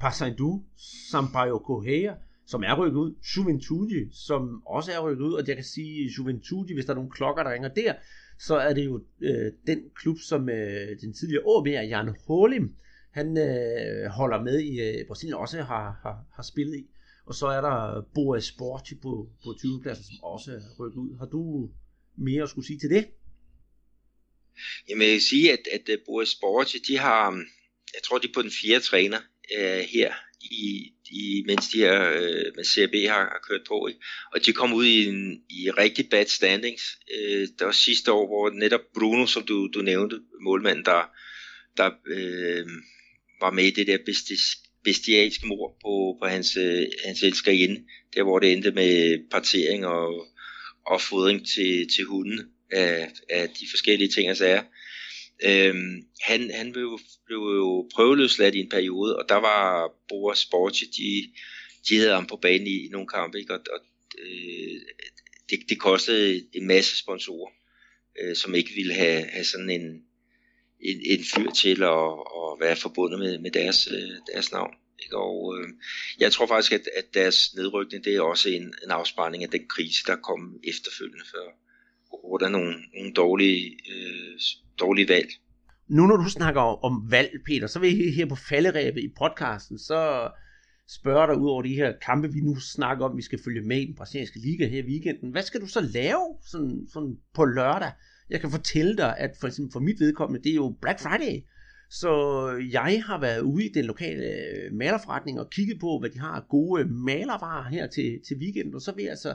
Pasandu, Sampaio Correa, som er rykket ud, Juventude, som også er rykket ud, og jeg kan sige, Juventude, hvis der er nogle klokker, der ringer der, så er det jo øh, den klub, som øh, den tidligere OB Jan Holim, han øh, holder med i øh, Brasilien, også har, har, har spillet i. Og så er der Boris Sport på, på 20. pladsen, som også er rykket ud. Har du mere at skulle sige til det? Jamen jeg vil sige, at, at øh, Boris Sport, de har, øh, jeg tror de er på den fjerde træner øh, her i, i, mens de her øh, med CRB har, har kørt på. Ikke? Og de kom ud i, en, i rigtig bad standings. Øh, der var sidste år, hvor netop Bruno, som du, du nævnte, målmanden, der, der øh, var med i det der bestialske mor på, på hans, øh, hans elskerinde, der hvor det endte med partering og, og fodring til, til hunden af, af de forskellige ting og sager. Øhm, han han blev, blev jo prøveløsladt i en periode, og der var Boris Sporti, de, de havde ham på banen i, i nogle kampe, ikke? og, og øh, det, det kostede en masse sponsorer, øh, som ikke ville have, have sådan en, en, en fyr til at, at være forbundet med, med deres, øh, deres navn. Ikke? Og øh, jeg tror faktisk, at, at deres nedrykning, det er også en, en afspejling af den krise, der kom efterfølgende, for hvor der er nogle, nogle dårlige øh, dårlige valg. Nu når du snakker om valg, Peter, så vil jeg her på falderæbet i podcasten, så spørger dig ud over de her kampe, vi nu snakker om, vi skal følge med i den brasilianske liga her i weekenden. Hvad skal du så lave sådan, sådan på lørdag? Jeg kan fortælle dig, at for eksempel for mit vedkommende, det er jo Black Friday. Så jeg har været ude i den lokale øh, malerforretning og kigget på, hvad de har af gode øh, malervarer her til, til weekenden. Og så vil jeg altså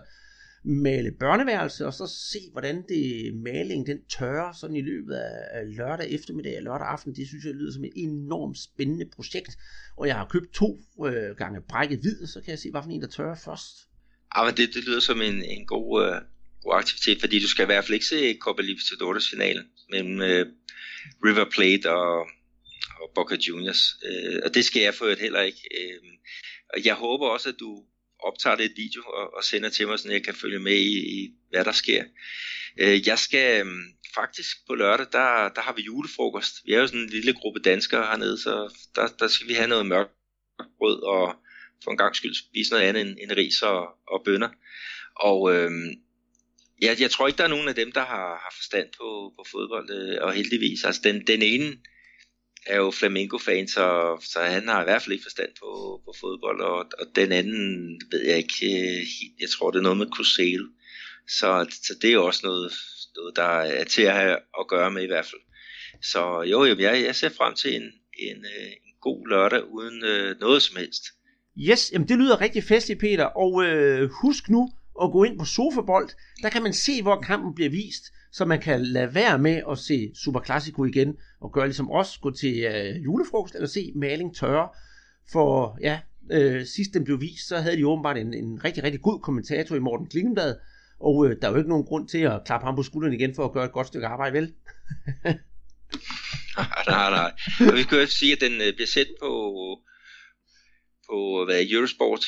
male børneværelse, og så se, hvordan det maling den tørrer sådan i løbet af lørdag eftermiddag og lørdag aften. Det synes jeg lyder som et enormt spændende projekt. Og jeg har købt to øh, gange brækket hvid, så kan jeg se, hvilken en, der tørrer først. Ja, men det, det lyder som en, en god, øh, god aktivitet, fordi du skal i hvert fald ikke se Copa Libertadores finalen mellem øh, River Plate og, og Boca Juniors. Øh, og det skal jeg for heller ikke. Øh, Og jeg håber også, at du optager det video og, og sender til mig, så jeg kan følge med i, i hvad der sker. Øh, jeg skal øh, faktisk på lørdag, der, der har vi julefrokost. Vi er jo sådan en lille gruppe danskere hernede, så der, der skal vi have noget mørkt brød og for en gang skyld spise noget andet end, end ris og, og bønner. Og øh, jeg, jeg tror ikke, der er nogen af dem, der har, har forstand på, på fodbold, øh, og heldigvis. Altså den, den ene er jo Flamengo-fan, så, så han har i hvert fald ikke forstand på, på fodbold, og, og den anden ved jeg ikke, helt. jeg tror det er noget med Cruzeiro. Så, så det er jo også noget, noget, der er til at have at gøre med i hvert fald. Så jo, jeg, jeg ser frem til en, en, øh, en god lørdag uden øh, noget som helst. Yes, jamen det lyder rigtig festligt, Peter. Og øh, husk nu at gå ind på Sofabold. Der kan man se, hvor kampen bliver vist, så man kan lade være med at se Super Classico igen, og gøre ligesom os, gå til øh, julefrokost, eller se Maling tørre. For ja, øh, sidst den blev vist, så havde de åbenbart en, en rigtig, rigtig god kommentator i Morten Klingenblad, og øh, der er jo ikke nogen grund til at klappe ham på skulderen igen for at gøre et godt stykke arbejde, vel? nej, nej. Og vi kan jo sige, at den øh, bliver sendt på, på hvad, Eurosport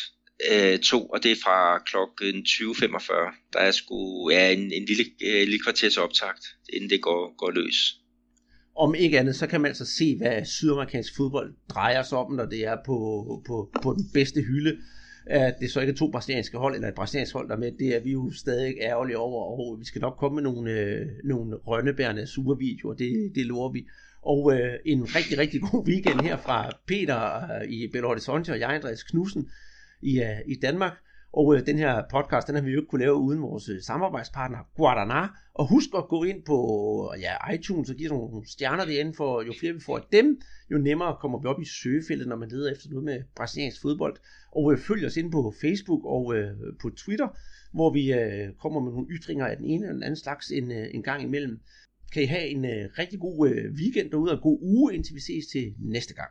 øh, 2, og det er fra klokken 20.45. Der er sgu ja, en, en lille, øh, lille kvarters optakt, inden det går, går løs. Om ikke andet, så kan man altså se, hvad sydamerikansk fodbold drejer sig om, når det er på, på, på den bedste hylde at det så ikke er to brasilianske hold, eller et brasiliansk hold, der med, det er vi jo stadig ærgerlige over, og vi skal nok komme med nogle, øh, nogle rønnebærende supervideoer, det, det lover vi. Og øh, en rigtig, rigtig god weekend her fra Peter øh, i Belo Horizonte og jeg, Andreas Knudsen i, øh, i Danmark. Og øh, den her podcast, den har vi jo ikke kunne lave uden vores øh, samarbejdspartner Guadana. Og husk at gå ind på øh, ja, iTunes og give nogle stjerner derinde, for jo flere vi får af dem, jo nemmere kommer vi op i søgefeltet, når man leder efter noget med brasiliansk fodbold. Og øh, følg os ind på Facebook og øh, på Twitter, hvor vi øh, kommer med nogle ytringer af den ene eller den anden slags en, øh, en gang imellem. Kan I have en øh, rigtig god øh, weekend derude og en god uge, indtil vi ses til næste gang.